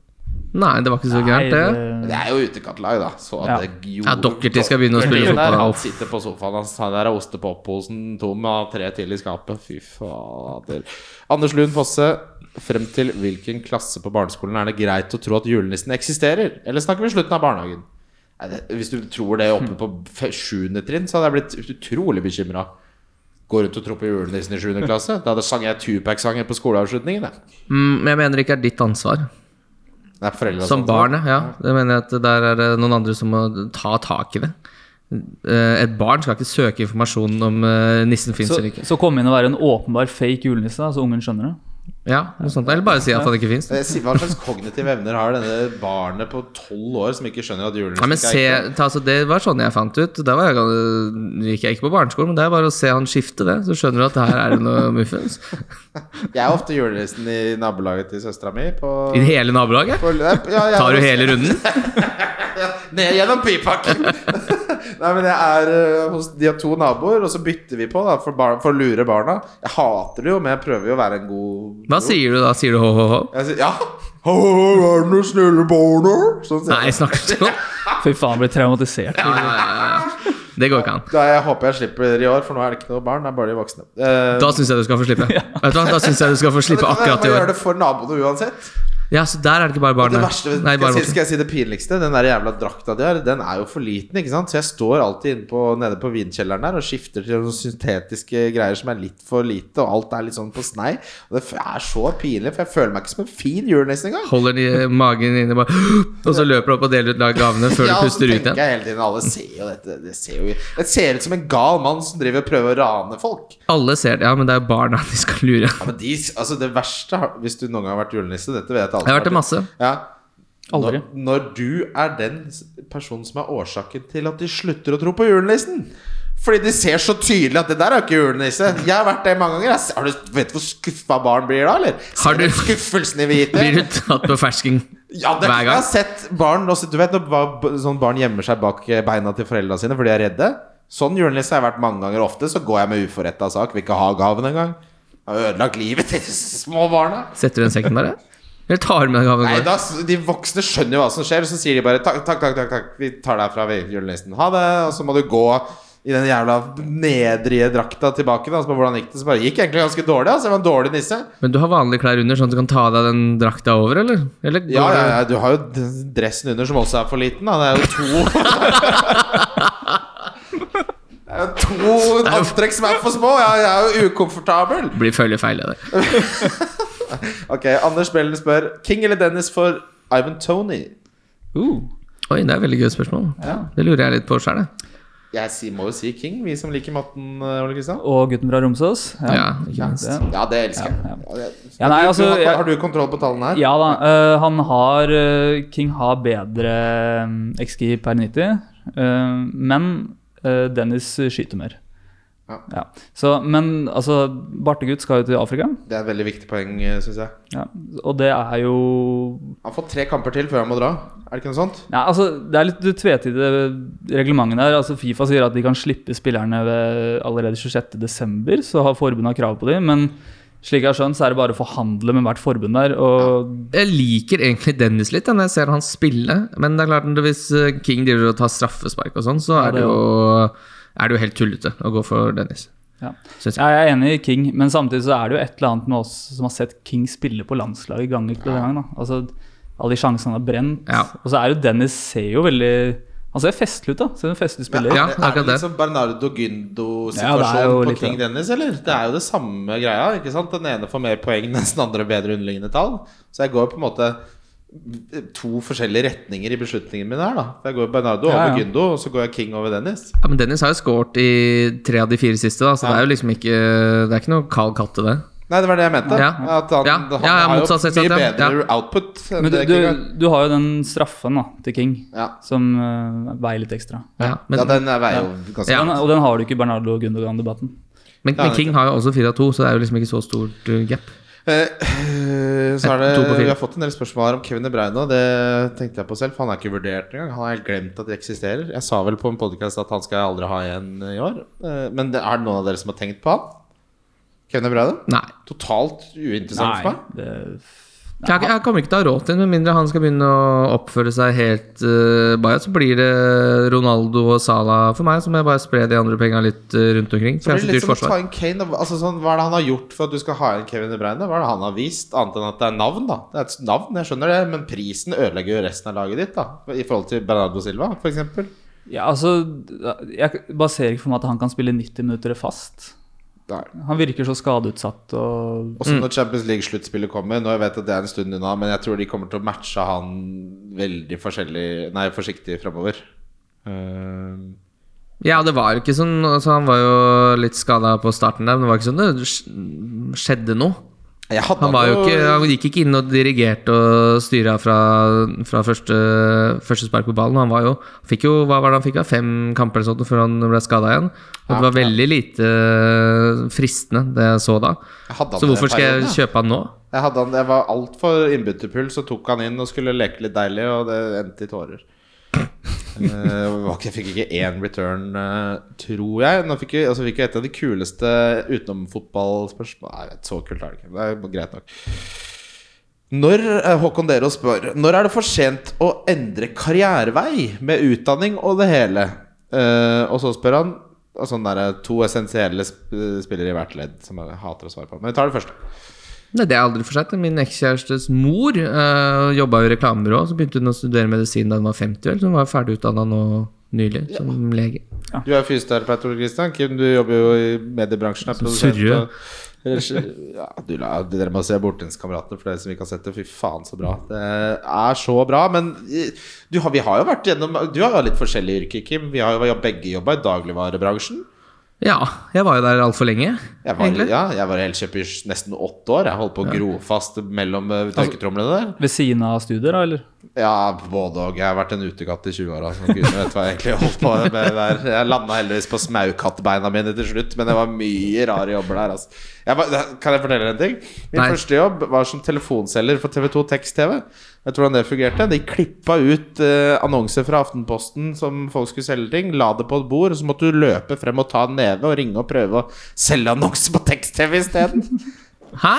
Nei, det var ikke så Nei, gærent, det. Men Det er jo utekattlag, da. Så at Ja. det gjorde Ja, Doherty skal begynne å spille Doherty der, fotball. Han sitter på sofaen hans. Han der er ostepopposen tom av tre til i skapet. Fy fader. Anders Lund Fosse. Frem til hvilken klasse på barneskolen er det greit å tro at julenissen eksisterer? Eller snakker vi slutten av barnehagen? Nei, det, hvis du tror det oppe på fe- sjuende trinn, så hadde jeg blitt utrolig bekymra. Gå rundt og tro på julenissen i sjuende klasse? Da hadde sang jeg Tupac-sanger på skoleavslutningen. jeg. Mm, men jeg mener det ikke er ditt ansvar. Er foreldre Som barn, ja. Det mener jeg at der er det noen andre som må ta tak i det. Eh, Et barn skal ikke søke informasjon om eh, nissen fins eller ikke. så kom inn å være en åpenbar fake julenisse, så ungen skjønner det. Ja, noe sånt. Eller bare si at han ikke fins. Eh, Hva slags kognitive evner har denne barnet på tolv år som ikke skjønner at julen Ja, men se, ta, altså, det var sånn jeg fant ut. Da var jeg, gikk jeg ikke på barneskolen, men det er bare å se han skifte det, så skjønner du at her er det noe <laughs> muffens. Jeg er ofte julenissen i nabolaget til søstera mi. På, I hele nabolaget? på ja, jeg, Tar du hele runden? <laughs> Ned gjennom pipakken! <laughs> Nei, men jeg er eh, hos De har to naboer, og så bytter vi på da for, bar, for å lure barna. Jeg hater det jo, men jeg prøver jo å være en god Hva sier du da? Sier du ho-ho-ho? Jeg sier ja. Ho-ho-ho, er det noen snille barna? Sånn sier Nei, jeg. snakker ikke sånn? <laughs> Fy faen, blir traumatisert. Ja, ja, ja, ja. Det går ikke an. Da jeg håper jeg slipper i år, for nå er det ikke noe barn. Det er bare de voksne. Uh, Da syns jeg du skal få slippe. <laughs> Vet du hva, Da synes jeg du skal få slippe akkurat i år. i å gjøre det for naboene uansett. Ja, så der er det ikke bare barnet. verste, Nei, skal, bare jeg si, skal jeg si det pinligste? Den der jævla drakta de har, den er jo for liten. ikke sant? Så jeg står alltid på, nede på vinkjelleren der og skifter til noen syntetiske greier som er litt for lite, og alt er litt sånn på snei. Og det er så pinlig, for jeg føler meg ikke som en fin julenisse engang. Holder de magen inne bare <gasps> Og så løper du opp og deler ut gavene før <laughs> Ja, du puster ut igjen. jeg hele tiden Alle ser jo dette. Det ser, jo, det ser ut som en gal mann som driver og prøver å rane folk. Alle ser det, ja, men det er jo barna de skal lure. Ja, men de, altså Det verste, hvis du noen gang har vært julenisse Dette vet alle. Jeg har vært det masse. Ja. Aldri. Når, når du er den personen som er årsaken til at de slutter å tro på julenissen. Fordi de ser så tydelig at det der er jo ikke julenisse. Jeg har vært det mange ganger. Har du, vet du hvor skuffa barn blir da, eller? Har Ser du- du skuffelsen i hvite? Blir du tatt på fersking Ja, det, hver jeg har sett barn også, Du vet når sånn barn gjemmer seg bak eh, beina til foreldrene sine fordi de er redde? Sånn julenisse har jeg vært mange ganger. Ofte så går jeg med uforretta sak. Vil ikke ha gaven engang. Har ødelagt livet til små barna. Setter du en sekken der, ja? Eller tar med gaven? Nei, da, De voksne skjønner jo hva som skjer, og så sier de bare takk, takk, takk, takk, takk. vi tar deg fra julenissen. Ha det. Og så må du gå i den jævla nedrige drakta tilbake. Da. Så på hvordan gikk det? Så bare gikk egentlig ganske dårlig. Altså, jeg var en dårlig nisse. Men du har vanlige klær under, sånn at du kan ta av deg den drakta over, eller? eller Ja, ja, du- ja, du har jo dressen under som også er for liten. Da. Det er jo to <laughs> Det er jo to antrekk som er for små. Jeg, jeg er jo ukomfortabel. Blir følgefeil i det. <laughs> Ok, Anders Bellen spør King eller Dennis for Ivan Tony? Uh, Oi, det er et veldig gøy spørsmål. Det lurer jeg litt på sjøl, jeg. jeg si, må jo si King, vi som liker matten, eh, Ole Kristian. Og gutten fra Romsås. Ja, ikke minst. det- Ja, det elsker jeg. Ja, Ja, Ja, nei, altså, har, har du kontroll på tallene her? Ja da. Uh, han har uh, King har bedre um, XG per 90, uh, men Dennis skyter mer. Ja. Så, men altså, Bartegutt skal jo til Afrika, Det er et veldig viktig poeng, syns jeg. ja. og det er jo Han får tre kamper til før han må dra. Er det ikke noe sånt? ja, altså, Det er litt tvetydige reglementet der. Altså, Fifa sier at de kan slippe spillerne ved allerede 26.12., så har forbundet krav på dem. Men slik jeg har skjønt, så er det bare å forhandle med hvert forbund der. Og Jeg liker egentlig Dennis litt når jeg ser han spille. Men det er klart hvis eh, King driver og tar straffespark og sånn, så Ja, er, det det jo, er det jo helt tullete å gå for Dennis. Ja. Jeg. Ja, jeg er enig i King, men samtidig så er det jo et eller annet med oss som har sett King spille på landslaget gang etter gang. Da. Altså, alle de sjansene han har brent. Ja. Og så er jo Dennis ser jo veldig Han ser festlig ut, da. Ser en festlig spiller. Ja, er, det, liksom Bernardo Ja, det er Gyndo-situasjon jo på King det. Dennis, eller? Det er jo det samme greia, ikke sant? Den ene får mer poeng, <laughs> mens den andre bedre underliggende tall. Så jeg går på en måte to forskjellige retninger i beslutningen min her, da. Jeg går Bernardo Ja, over ja. Gyndo, og så går jeg King over Dennis. Ja, men Dennis har jo skåret i tre av de fire siste, da, så det er jo liksom ikke Det er ikke noe kald katt til det. Nei, det var det jeg mente. Ja. At han, Ja. han Ja, ja, har jo mye ja. bedre output Men du, du, har. du har jo den straffen da, til King, Ja. som uh, veier litt ekstra. Ja, men, ja, den er veier jo ganske Ja. Den, og den har du ikke i Bernardo og Gundogan-debatten. men, men King har jo også fire av to, så det er jo liksom ikke så stort uh, gap. Eh, så er det. Vi har fått en del spørsmål her om Kevin De Bruyne, og det tenkte jeg på selv. For han er ikke vurdert engang. Han har helt glemt at det eksisterer. Jeg sa vel på en podkast at han skal jeg aldri ha igjen i år. Eh, men det, er det noen av dere som har tenkt på han? Kevin De Bruyne? Nei. Totalt uinteressant for meg. det, Jeg, jeg kommer ikke til å ha råd til det, med mindre han skal begynne å oppføre seg helt uh, baja. Så blir det Ronaldo og Salah for meg, så må jeg bare spre de andre penga litt uh, rundt omkring. Så blir det litt som å ta en Kane. Altså, sånn, hva er det han har gjort for at du skal ha en Kevin De Bruyne? Hva er det han har vist, annet enn at det er navn? da Det er et navn, jeg skjønner det, men prisen ødelegger jo resten av laget ditt, da i forhold til Bernardo Silva, f.eks. ja, altså Jeg baserer ikke for meg at han kan spille 90 minutter fast. Han virker så skadeutsatt og Også når Champions League-sluttspillet kommer. Nå jeg vet at det er en stund unna, men jeg tror de kommer til å matche han veldig forskjellig Nei, forsiktig framover. Uh, Ja, det var jo ikke sånn altså, Han var jo litt skada på starten der, men det var ikke sånn det skjedde noe. Han, ikke, han gikk ikke inn og dirigerte og styra fra, fra første, første spark på ballen. Han var jo, fikk jo hva var det han fikk av fem kamper eller sånt før han ble skada igjen. Og det var veldig lite fristende, det jeg så da. Jeg Så hvorfor skal jeg kjøpe han nå? Jeg hadde han, Jeg var altfor innbytterpuls, så tok han inn og skulle leke litt deilig, og det endte i tårer. Eh, jeg fikk ikke én return, eh, tror jeg. Nå fikk jeg, altså, fikk jeg et av de kuleste utenomfotballspørsmål Nei, så kult er det ikke. Det er greit nok. Når eh, Håkon Dero spør Når er det for sent å endre karrierevei med utdanning og det hele? Uh, og så spør han altså, sånn der, to essensielle sp spillere i hvert ledd, som jeg hater å svare på. Men vi tar det første. Nei, det er aldri for seint. Min ekskjærestes mor uh, jobba i reklamebyrå. Så begynte hun å studere medisin da hun var 50, vel, så hun var ferdig utdanna nå nylig som lege. Du er fysioterapeut, Ole Kristian. Kim, du jobber jo i mediebransjen. Surre. Ja, du, la- dere må se Bortenskameratene for dere som ikke har sett det. Fy faen, så bra. Det er så bra. Men eh, du har, vi har jo vært gjennom Du har jo litt forskjellige yrker, Kim. Vi har jo begge jobba i dagligvarebransjen. Ja, jeg var jo der altfor lenge, Jeg var, egentlig. ja, jeg var elkjøper i nesten åtte år. Jeg holdt på å gro fast mellom eh, tørketromlene der. Ved siden av studier, da, eller? Ja, både og. Jeg har vært en utekatt i 20 år. Altså. Gud vet hva jeg egentlig holdt på med der. Jeg landa heldigvis på smaukattbeina mine til slutt, men det var mye rare jobber der. Altså. Jeg var, kan jeg fortelle en ting? Min Nei. første jobb var som telefonselger for TV2 Tekst-TV. Vet du hvordan det fungerte? De klippa ut eh, annonser fra Aftenposten som folk skulle selge ting, la det på et bord, og så måtte du løpe frem og ta en neve og ringe og prøve å selge annonser på Tekst-TV isteden.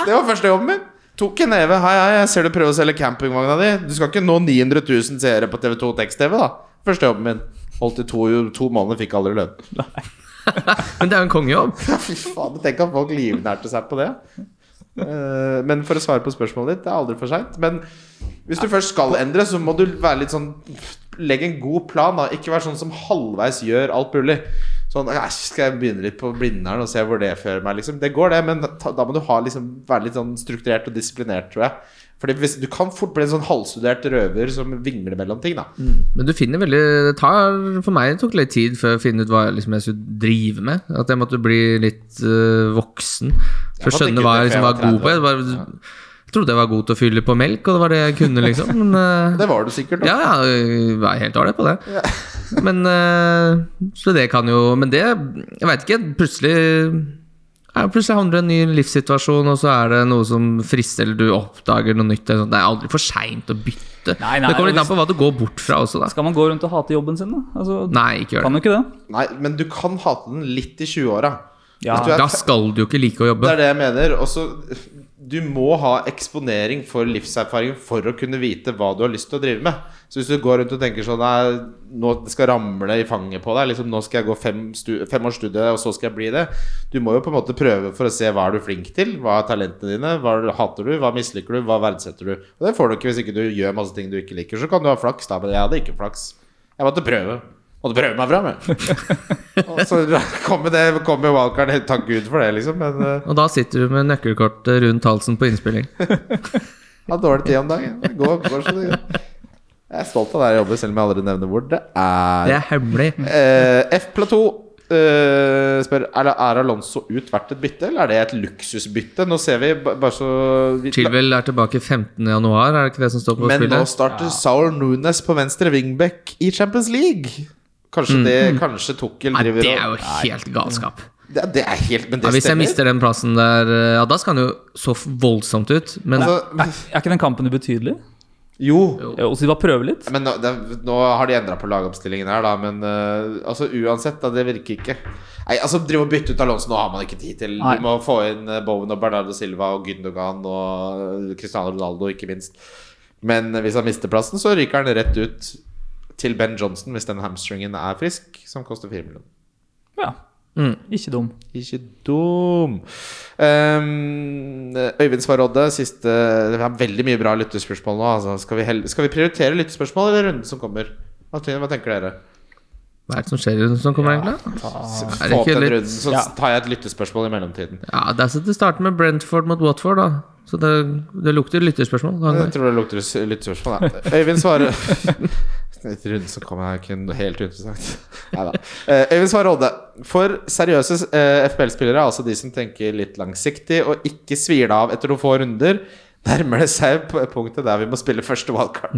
Det var første jobben min. Tok en neve. Hei, hei, jeg ser du prøver å selge campingvogna di. Du skal ikke nå 900 000 seere på TV2 Tekst-TV, da. Første jobben min. Holdt i to, to måneder, fikk aldri lønn. <laughs> Men det er jo en kongejobb. <laughs> Fy faen, Tenk at folk livnærte seg på det. Eh, men for å svare på spørsmålet ditt, det er aldri for seint. Men hvis du først skal endre, så må du være litt sånn Legg en god plan. da Ikke være sånn som halvveis gjør alt mulig. Sånn, «Æsj, Skal jeg begynne litt på Blindern og se hvor det fører meg? Liksom. Det går, det, men ta, da må du ha, liksom, være litt sånn strukturert og disiplinert, tror jeg. Fordi hvis, Du kan fort bli en sånn halvstudert røver som vingler mellom ting. da Men du finner veldig Det tar For meg tok det litt tid før jeg finne ut hva liksom, jeg skulle drive med. At jeg måtte bli litt øh, voksen for å skjønne hva jeg liksom var god på. Jeg, bare, jeg trodde jeg var god til å fylle på melk, og det var det jeg kunne, liksom. Men øh, <laughs> Det var du sikkert. da Ja, ja, jeg var helt ålreit på det. <laughs> Men øh, Så det kan jo Men det Jeg veit ikke. Plutselig ja, Plutselig havner du i en ny livssituasjon, og så er det noe som frister, eller du oppdager noe nytt. eller. Det er aldri for seint å bytte. Nei, nei, det kommer litt an på hva du går bort fra også, da. Skal man gå rundt og hate jobben sin, da? Altså, Nei, ikke gjør kan det. ikke det. Nei, men du kan hate den litt i 20-åra. Ja. Du Da skal du jo ikke like å jobbe. Det er det jeg mener. Også, du må ha eksponering for livserfaring for å kunne vite hva du har lyst til å drive med. Så hvis du går rundt og tenker sånn Nei, nå skal ramle i fanget på deg. Liksom, nå skal jeg gå fem, fem års studie, og så skal jeg bli det. Du må jo på en måte prøve for å se hva er du flink til. Hva er talentene dine? Hva er- hater du? Hva misliker du? Hva verdsetter du? Og det får du ikke hvis ikke du gjør masse ting du ikke liker. Så kan du ha flaks, da. Men jeg hadde ikke flaks. Jeg måtte prøve. Måtte prøve meg fram, jeg. <laughs> Og så kommer det kommer wildcard. Takk Gud for det, liksom. Men uh... Og da sitter du med nøkkelkortet rundt halsen på innspilling. <laughs> har dårlig tid om dagen. Det går, går så det går. Jeg er stolt av der jeg jobber, selv om jeg aldri nevner hvor det er. Det er hemmelig. Uh, F Platå Uh, spør er, er Alonso ut verdt et bytte, eller er det et luksusbytte? Nå ser vi bare så vi, Chilwell er tilbake 15. januar, er det ikke det som står på Men nå starter starter Saul Nunes på venstre wingback i Champions League. Kanskje det Kanskje Tukkel Nei, driver det er jo helt galskap. det, det er helt Men det Ja, hvis jeg stemmer. mister den plassen der, eh, ja, da skal han jo så voldsomt ut. Men altså, Er ikke den kampen ubetydelig? jo, Jo, Så de bare prøver litt? Men nå, det, nå har de endra på lagoppstillingen her, da. Men eh, altså uansett, da. Det virker ikke Nei, altså Drive og bytte ut Alonso nå har man ikke tid til. Nei. Du må få inn eh, Bowen og Bernardo Silva og Gündogan og Cristiano Ronaldo, ikke minst. Men eh, hvis han mister plassen, så ryker han rett ut til Ben Johnson hvis den hamstringen er frisk, som koster 4 millioner. Ja. Mm. Ikke dum. Ikke dum. Um, Øyvind Svarodde, siste Vi har veldig mye bra lyttespørsmål nå. Altså. Skal, vi hell, skal vi prioritere lyttespørsmål eller runden som kommer? Hva, tenker- hva tenker dere? hva er det som skjer i runden som kommer, egentlig? Få Er det ikke den litt- runden, så Ja. tar jeg et lyttespørsmål i mellomtiden. Ja, det er så det starter med Brentford mot Watford, da. Så det, det lukter lytterspørsmål. Jeg tror det lukter lytterspørsmål. Ja. Øyvind svarer <laughs> <laughs> Et runde som kommer jeg ikke noe helt uinteressant. <laughs> Neida. da. <laughs> Øyvind svarer Odde. For seriøse eh, FBL-spillere, altså de som tenker litt langsiktig og ikke svir det av etter noen få runder, nærmer det seg på punktet der vi må spille første <laughs>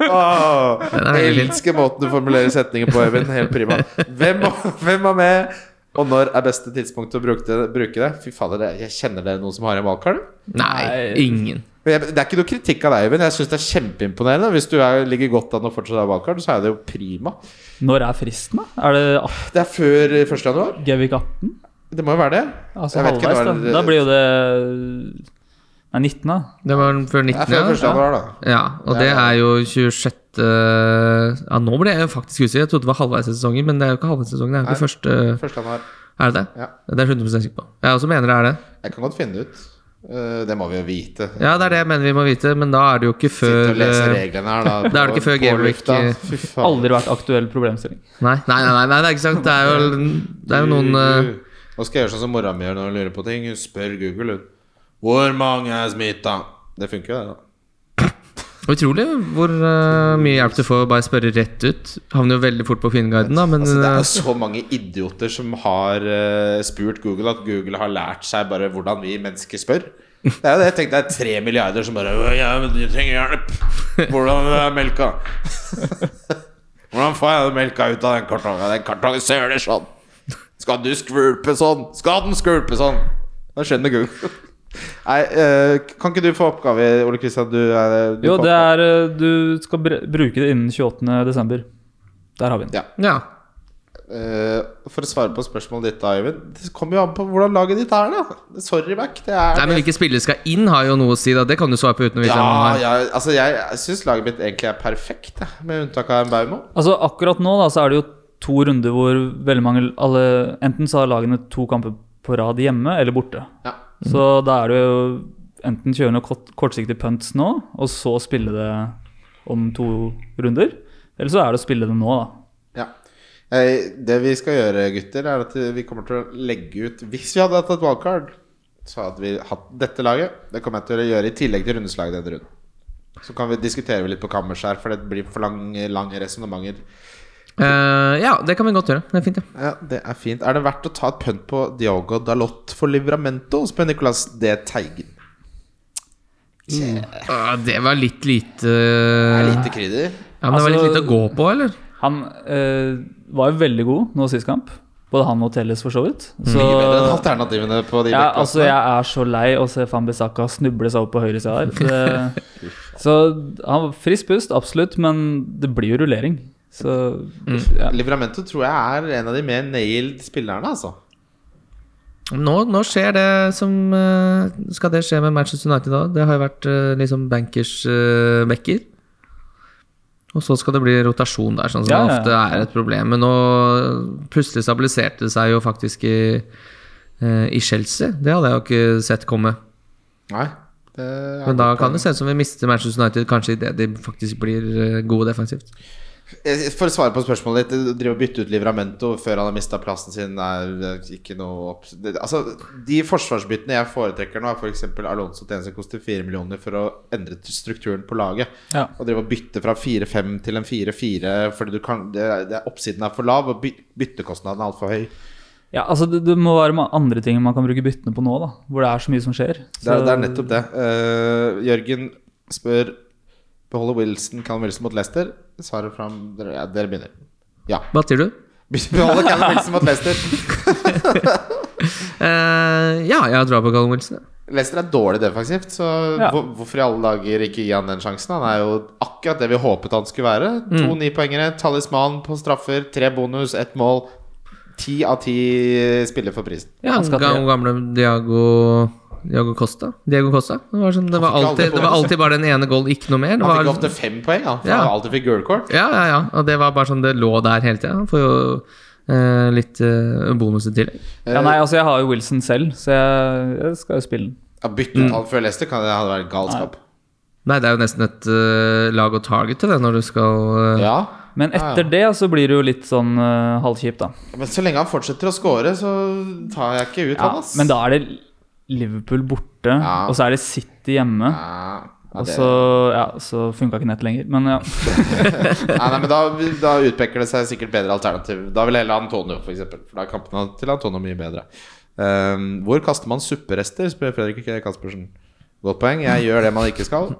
Den er jeg elsker måten du formulerer setninger på, Øyvind. Helt prima. Hvem, hvem var med? Og når er beste tidspunkt å bruke det? Bruke det? Fy fader, jeg kjenner dere noen som har en? Nei, Nei. ingen. Det er ikke noe kritikk av deg, Øyvind. Jeg syns det er kjempeimponerende. Hvis du er, ligger godt an og fortsatt er valgkart, så er det jo prima. Når er fristen, da? Er det Det er før 1. januar. Gevik 18? Det må jo være det. Altså Jeg vet ikke halvveis, da. Da blir jo det Nei, 19, da. Det var før 19, Det er 19. før 1. Januar, da. ja, og det er jo 26. Ja, nå ble jeg faktisk usikker. Jeg trodde det var halvveis i sesongen, men det er jo ikke halvveis i sesongen. Det er jo ikke første 1. januar. Er det det? Ja. Det er jeg 100 sikker på. Jeg også mener det er det. Jeg kan godt finne det ut. Eh, Det må vi jo vite. Ja, det er det jeg mener vi må vite, men da er det jo ikke Sitte før og lese eh, reglene her, da. <laughs> Da er det ikke før på Gameweek, lufta. eh. Aldri vært aktuell problemstilling. Nei, nei, nei, nei, det er ikke sant. Det er jo, det er jo noen uh... Nå skal jeg gjøre sånn som mora mi gjør når hun lurer på ting. Hun spør Google. Hun. Hvor mange er smitta? Det funker jo, det. da Utrolig hvor uh, mye hjelp du får bare spørre rett ut. Havner jo veldig fort på Kvinneguiden, da, men Altså, det er eh, jo så mange idioter som har uh, spurt Google at Google har lært seg bare hvordan vi mennesker spør. Det er jo det jeg tenkte, det er tre milliarder som bare Ja, men du trenger hjelp. Hvordan er melka? <laughs> Hvordan får jeg det melka ut av den kartongen? Den kartongen søler sånn. Skal du skvulpe sånn? Skal den skvulpe sånn? Da skjønner Google? Nei, eh, kan ikke du få oppgave, Ole Kristian? Du er du Jo, det er eh, Du skal br bruke det innen 28. desember. Der har vi den. Ja. ja. Eh, for å svare på spørsmålet ditt, da, Øyvind. Det kommer jo an på hvordan laget ditt er, da. Sorry, Mac. Det er Nei, men hvilke spillere skal inn, har jo noe å si. da Det kan du svare på uten å vite hvem Ja, ja, altså jeg, syns laget mitt egentlig er perfekt, med unntak av en Baumo. Altså Akkurat nå da så er det jo to runder hvor veldig mange alle, Enten så har lagene to kamper på rad hjemme eller borte. Ja. Så da er det jo enten kjøre noen kort, kortsiktige punts nå, og så spille det om to runder. Eller så er det å spille det nå, da. Ja. Eh, det vi skal gjøre, gutter, er at vi kommer til å legge ut Hvis vi hadde hatt et wildcard, så hadde vi hatt dette laget. Det kommer jeg til å gjøre i tillegg til rundeslaget denne runden. Så kan vi diskutere litt på kammers her, for det blir for lange, lange resonnementer. Eh, ja, det kan vi godt gjøre. Det er fint, ja. Ja, det er fint. Er det verdt å ta et punt på Diogo Dalot for Livramento? spør Nicolas D. Teigen. Ah, det var litt lite er lite krydder. Ja, men det var litt Altså- lite å gå på, eller? Han eh, var jo veldig god nå sist kamp. Både han og Telles, for så vidt. Så, Mye bedre enn alternativene på de ja, altså, jeg er så lei å se Fambisaka snuble seg opp på høyre side her. Det, <laughs> så han var frisk pust, absolutt, men det blir jo rullering. Så ja. Livramento tror jeg er en av de mer nailed spillerne, altså. Nå, nå skjer det som eh, Skal det skje med Manchester United da? Det har jo vært eh, liksom bankers uh, backer. Og så skal det bli rotasjon der, sånn som Ja, det ja, ofte er et problem. Men nå plutselig stabiliserte det seg jo faktisk i, eh, i Chelsea. Det hadde jeg jo ikke sett komme. Nei. Det er Men da kan det se ut som vi mister Manchester United kanskje idet de faktisk blir eh, gode defensivt. For å svare på spørsmålet ditt, å drive og bytte ut Livramento før han har mista plassen sin, er ikke noe opp... Altså, De forsvarsbyttene jeg foretrekker nå, er f.eks. Alonso til en som koster 4 millioner for å endre strukturen på laget. Ja. Å drive og bytte fra 4-5 til en 4-4 fordi du kan, det, det, oppsiden er for lav, og by, byttekostnaden er altfor høy. ja, altså det, det må være andre ting man kan bruke byttene på nå, da. Hvor det er så mye som skjer. Det er, Så- det er nettopp det. Uh, Jørgen spør Beholder Wilson Callum Wilson mot Leicester. Svaret fra Dere, ja, dere begynner. Ja. Hva sier du? <laughs> Beholder Callum Wilson mot Leicester. uh, <laughs> ja, jeg drar på Callum Wilson. Leicester er dårlig defensivt, så Ja. hvor, hvorfor i alle dager ikke gi han den sjansen? Han er jo akkurat det vi håpet han skulle være. To nipoengere, talisman på straffer, tre bonus, ett mål. Ti av ti spiller for prisen. Ja, Han skal gamle Diago Diago Costa. Diego Costa. Det var, sånn, det, var alltid, det var alltid bare den ene goal, ikke noe mer. Det Han var, fikk ofte fem poeng, han. For Ja. han alltid fikk gule kort. ja, ja, ja. Og det var bare sånn det lå der hele tida. Han får jo eh, litt eh, bonus i tillegg. Ja, nei, altså Jeg har jo Wilson selv, så jeg, jeg skal jo spille den. Ja, Bytte mm. alt før Leicester kan det hadde vært galskap. Nei, det er jo nesten et uh, lag å targete det når du skal uh... Ja, Men Ja, ja. etter det så blir det jo litt sånn uh, halvkjipt, da. men så lenge han fortsetter å score, så tar jeg ikke ut Ja, han, ass. men da er det Liverpool borte, Ja. og så er det City hjemme. ja, ja, Og så, ja, så funka ikke nett lenger. Men ja. <laughs> Nei, nei, men da, da utpeker det seg sikkert bedre alternativ. Da vil heller Antonio, for eksempel For da er kampene til Antonio mye bedre. Um, hvor kaster man supperester, spør Fredrik Kaspersen. Godt poeng. Jeg gjør det man ikke skal.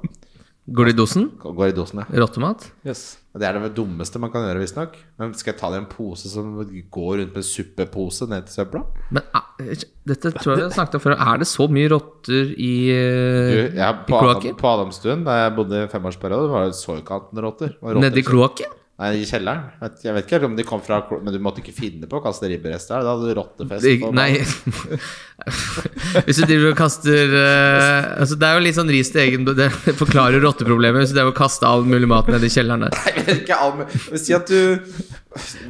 Går det i dosen? Går i dosen, ja. Rottemat? Yes. Det er det dummeste man kan gjøre, visstnok. Men skal jeg ta det i en pose som går rundt med suppepose ned til søpla? Men eh, dette tror jeg vi har snakket om før. Er det så mye rotter i, Du, i på, kloakken? på Adamstuen, da jeg bodde i femårsperiode, var det så ikke annet enn rotter. Nedi kloakken? Nei, i kjelleren. Jeg vet ikke om de kom fra Men du måtte ikke finne på å kaste ribberester her. Da hadde du rottefest. Det- Nei <laughs> <laughs> Hvis du driver og kaster uh, altså Det er jo litt sånn ris til egen Det <laughs> forklarer rotteproblemet hvis du driver og kaster all mulig mat ned i kjelleren der. <laughs> Vet ikke all Jeg si at du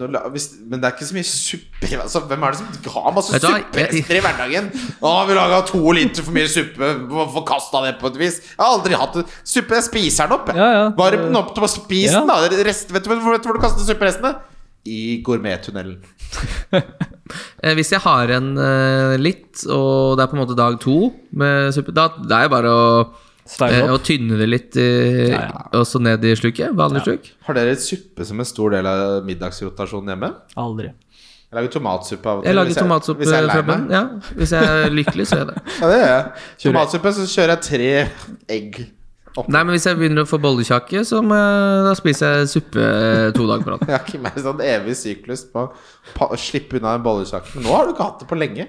nå la- hvis, Men det er ikke så mye suppe altså, Hvem er det som har masse supperester i hverdagen? Å, vi laga to liter for mye suppe. Forkasta det på et vis. Jeg har aldri hatt det. Suppe, jeg spiser den opp. jeg. Ja, ja. Varm den opp til å spise Ja. den. da Rest, vet, du, vet du hvor du kaster supperestene? I gourmettunnelen. Eh, Hvis jeg har en eh, litt, og det er på en måte dag to med suppe, da det er det bare å, eh, tynne det litt, eh, Ja, ja. og så ned i sluket. Vanlig sluk. Har dere suppe som en stor del av middagsrotasjonen hjemme? Aldri. Jeg lager tomatsuppe av og til. Jeg lager hvis tomatsuppe hvis jeg er lei meg. Ja, hvis jeg er lykkelig, så gjør jeg det. <laughs> Ja, det gjør jeg. Tomatsuppe, så kjører jeg tre egg. Opp. Nei, men hvis jeg begynner å få bollekjakke, så må jeg, da spiser jeg suppe to dager på rad. Jeg har ikke mer sånn evig syklus på å slippe unna en bollekjakke. Nå har du ikke hatt det på lenge.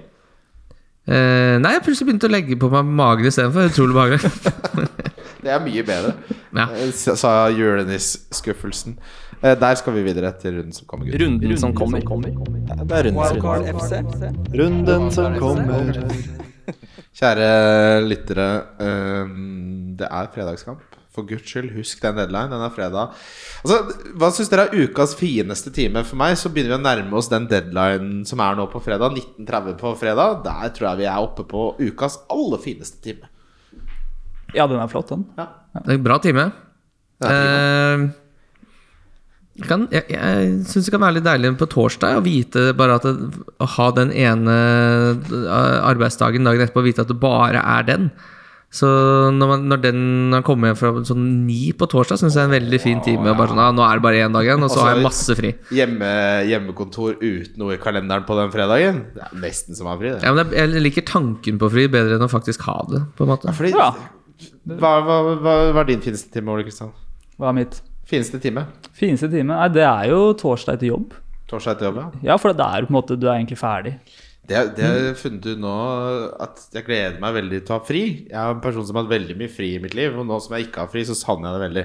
Eh, nei, jeg har plutselig begynt å legge på meg magen istedenfor. Utrolig behagelig. <laughs> Det er mye bedre, Ja. eh, sa julenisskuffelsen. Eh, Der skal vi videre til runden som kommer. Runden som kommer. Det er runden som kommer. <laughs> Kjære lyttere, eh, det er fredagskamp. For guds skyld, husk den deadline. Den er fredag. Altså, Hva syns dere er ukas fineste time? For meg så begynner vi å nærme oss den deadline som er nå på fredag. 19.30 på fredag. Der tror jeg vi er oppe på ukas aller fineste time. Ja, den er flott, den. Ja. Det er en bra time. Det er en Eh, Jeg, kan- jeg, jeg syns det kan være litt deilig på torsdag å vite bare at det, Å ha den ene eh, arbeidsdagen dagen etterpå, vite at det bare er den. Så når, man, når den har kommet hjem fra sånn ni på torsdag, syns jeg er en veldig fin time. Og bare sånn, ah, nå er det bare én dag igjen, og så Altså, har jeg masse fri. Hjemme, hjemmekontor uten noe i kalenderen på den fredagen. Det er nesten som å ha fri, det. Ja, men jeg, jeg liker tanken på fri bedre enn å faktisk ha det. på en måte Fordi, Ja. hva, hva, hva, hva er din fineste time, Ole Kristian? Hva er mitt Fineste time? fineste time? Nei, det er jo torsdag etter jobb. Torsdag etter jobb, ja. Ja, for det er på en måte Du er egentlig ferdig. Det, det har jeg funnet ut nå at jeg gleder meg veldig til å ha fri. Jeg er en person som har hatt veldig mye fri i mitt liv, og nå som jeg ikke har fri, så savner jeg det veldig.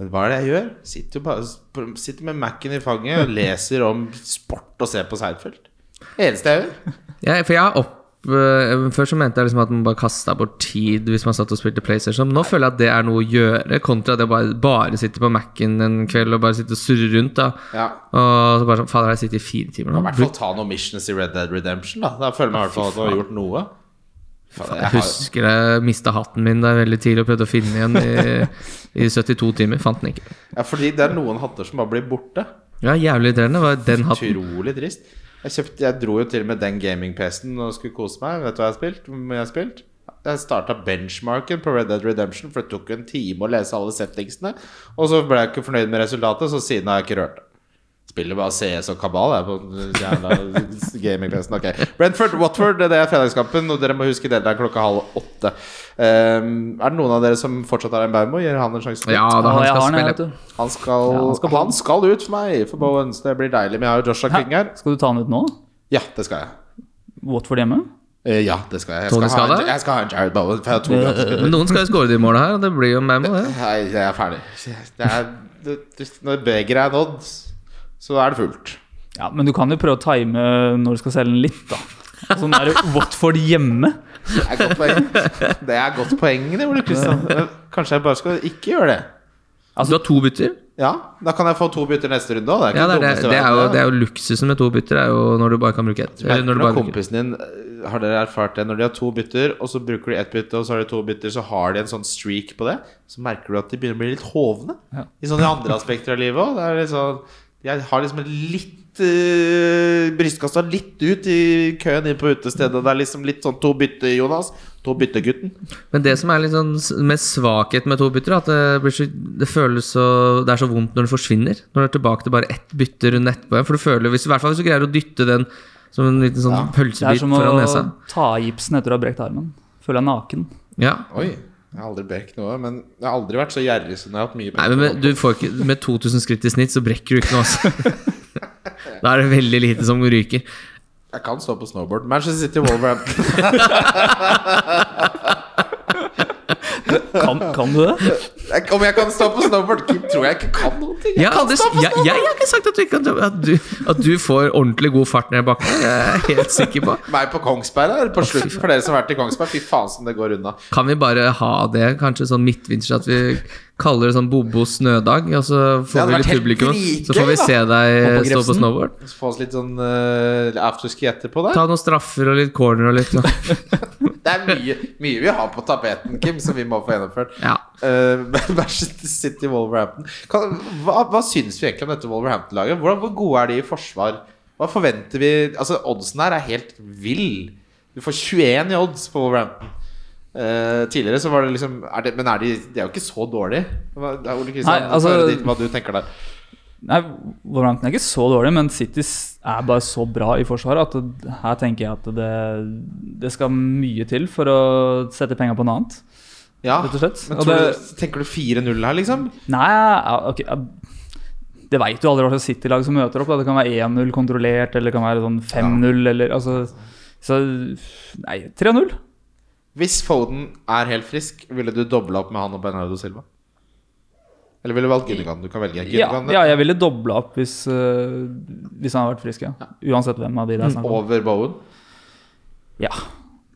Men hva er det jeg gjør? Sitter jo bare Sitter med Mac-en i fanget og leser om sport og ser på Seinfeld. Eneste jeg gjør. <laughs> Ja, for jeg har opp Før så mente jeg liksom at man bare kasta bort tid hvis man satt og spilte PlayStation. Nå føler jeg at det er noe å gjøre, kontra det å bare, bare sitte på Mac-en en kveld og bare sitte og surre rundt. da Ja. Og så bare sånn Fader, jeg sittet i fire timer I hvert fall ta noen missions i Red Dead Redemption. Da Da føler jeg meg i hvert fall at du har gjort noe. Fader, Jeg jeg har, husker jeg mista hatten min da veldig tidlig og prøvde å finne den igjen i, <laughs> i 72 timer. Fant den ikke. ja, fordi det er noen hatter som bare blir borte. Ja, Jævlig irriterende var den hatten. Utrolig trist. Jeg, kjøpt, jeg dro jo til med den gaming-PC-en og skulle kose meg. Vet du hva jeg har spilt? Jeg? Jeg starta benchmarken på Red Dead Redemption, for det tok en time å lese alle settingsene. Og så ble jeg ikke fornøyd med resultatet, så siden har jeg ikke rørt det. Spiller bare CS og kabal jeg på jævla gaming-PC-en. Ok. Brentford, Watford, det er fredagskampen, og dere må huske deadline klokka halv åtte. Um, er det noen av dere som fortsatt har en Baumo? Gir han en sjanse? Ja, da han skal han, spille. Han skal, Ja, han han, skal skal ut for meg, for Bowens. Det blir deilig. Men jeg har jo Joshua King her. Skal du ta han ut nå? Ja, det skal jeg. Watford hjemme? Eh, ja, det skal jeg. Jeg skal, skal, ha en, jeg skal ha en Jared Bowen. For jeg har to gratis Men noen skal jo skåre de måla her, og det blir jo Mammo, det. Nei, jeg er ferdig. Det er, det, det, når begeret er nådd, så er det fullt. Ja, men du kan jo prøve å time når du skal selge den litt, da. Sånn er det Watford hjemme. Det er godt poeng. Det er godt poeng, det, Ole Kristian. Kanskje jeg bare skal ikke gjøre det. Altså, du har to bytter? Ja, da kan jeg få to bytter neste runde òg. Det Ja, det er, det det, det, er jo, luksusen med to bytter, er jo når du bare kan bruke ett. Eller når kompisen din eh, Har dere erfart det? Når de har to bytter, og så bruker de ett bytte, og så har de to bytter, så har de en sånn streak på det, så merker du at de begynner å bli litt hovne. Ja. I sånne andre aspekter av livet òg. Det er litt sånn Jeg har liksom litt øh, Brystkassa litt ut i køen inn på utestedet. Det er liksom litt sånn to bytte, Jonas. To bytte-gutten. Men det som er litt sånn med svakhet med to bytter, er at det, blir så, det føles så Det er så vondt når det forsvinner. Når du er tilbake til bare ett bytte rundt etterpå. For du føler, hvis, i hvert fall hvis du greier å dytte den som en liten sånn Ja. Det er som å nesa. ta gipsen etter å ha brekt armen. Føler deg naken. Ja. Oi. Jeg har aldri brekt noe, men jeg har aldri vært så gjerrig som jeg har hatt mye Nei, men med, ikke, med 2000 skritt i snitt så brekker du ikke noe, altså. <laughs> Da er det veldig lite som ryker. Jeg kan stå på snowboard. Manchester City Wolverhampton. <laughs> Kan, kan du det? Jeg- Om jeg kan stå på snowboard? Kim tror jeg ikke kan noen ting. Jeg, Jeg kan aldri, stå på jeg, jeg har ikke sagt at du, ikke kan, at, du, at du får ordentlig god fart ned bakken. Det er jeg helt sikker på. <laughs> Meg på Kongsberg der, på slutten, for dere som har vært i Kongsberg. Fy faen som det går unna. Kan vi bare ha det kanskje sånn midtvinters at vi kaller det sånn Bobo snødag? Og så får vi litt publikum, dritgøy, så får vi se deg på stå på snowboard. Så Få oss litt sånn uh, afterski etterpå der. Ta noen straffer og litt corner og litt sånn. <laughs> Det er mye, mye vi har på tapeten, Kim, som vi må få gjennomført. Ja. Uh, <laughs> Manchester City Wolverhampton. Kan, hva, hva syns vi egentlig om dette Wolverhampton-laget? Hvor gode er de i forsvar? Hva forventer vi Altså, oddsen her er helt vill. Du får 21 i odds på Wolverhampton. Uh, tidligere så var det liksom er det, Men er de, de er jo ikke så dårlige. Hva, det er Ole Kristian, altså- hva du tenker der. Nei, Wolverhampton er ikke så dårlig, men City er bare så bra i forsvaret at det, her tenker jeg at det, det skal mye til for å sette penger på noe annet, Ja, rett og slett. men Og det, du, tenker du 4-0 her, liksom? nei, ok Det veit du aldri hva slags City-lag som møter opp. Da. Det kan være 1-0 kontrollert, eller det kan være sånn 5-0, eller altså Så Nei, 3-0. Hvis Foden er helt frisk, ville du dobla opp med han og Bernardo Silva? Eller ville du valgt Gundogan? Du kan velge. Ja, Gundogan ja, jeg ville dobla opp hvis, øh, hvis han hadde vært frisk, ja. Uansett hvem av de det er snakk om. over Bowen. Ja,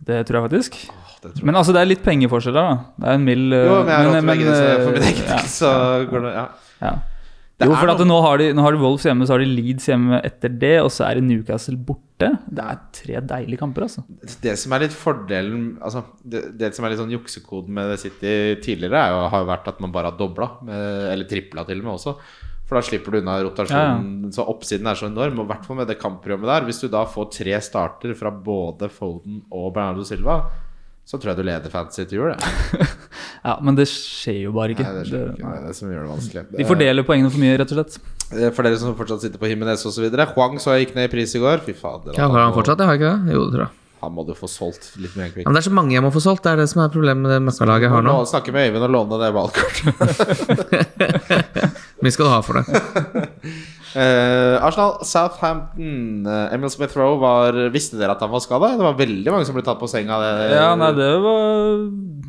det tror jeg faktisk. Åh, tror jeg. Men altså, det er litt pengeforskjeller, da. Det er en mild Jo, men jeg har råd til begge Så for min øh, egen ja, så går det ja. ja. Det Jo, for at nå har, de, nå har de Wolves hjemme, så har de Leeds hjemme etter det, og så er det Newcastle borte. Det er tre deilige kamper, altså. Det som er litt fordelen Altså, det, det som er litt sånn juksekoden med City tidligere, er jo, har jo vært at man bare har dobla, eller tripla til og med også. For da slipper du unna rotasjonen. Så oppsiden er så enorm. Og i hvert fall med det kampprogrammet der. Hvis du da får tre starter fra både Foden og Bernardo Silva, så tror jeg du leder fantasy til jul. jeg. <laughs> Ja, men det skjer jo bare ikke. Nei, det Det- ikke, det er det som gjør det vanskelig. de fordeler poengene for mye, rett og slett. Eh, For dere som fortsatt sitter på Jimenez osv. Huang så jeg gikk ned i pris i går. Fy fader. Ja, Har han fortsatt det? Har ikke det? Jo, det tror jeg. Han må du få solgt litt mer Ja, kvikt. men det er så mange jeg må få solgt. Det er det som er problemet med det møkkalaget jeg har nå. Snakker med Øyvind og låne det ballkortet. <laughs> <laughs> Mye skal du ha for det? uh, <laughs> Arsenal, Southampton uh, Emil Smith Rowe var Visste dere at han var skada? Det var veldig mange som ble tatt på senga. Det, Ja, nei, det var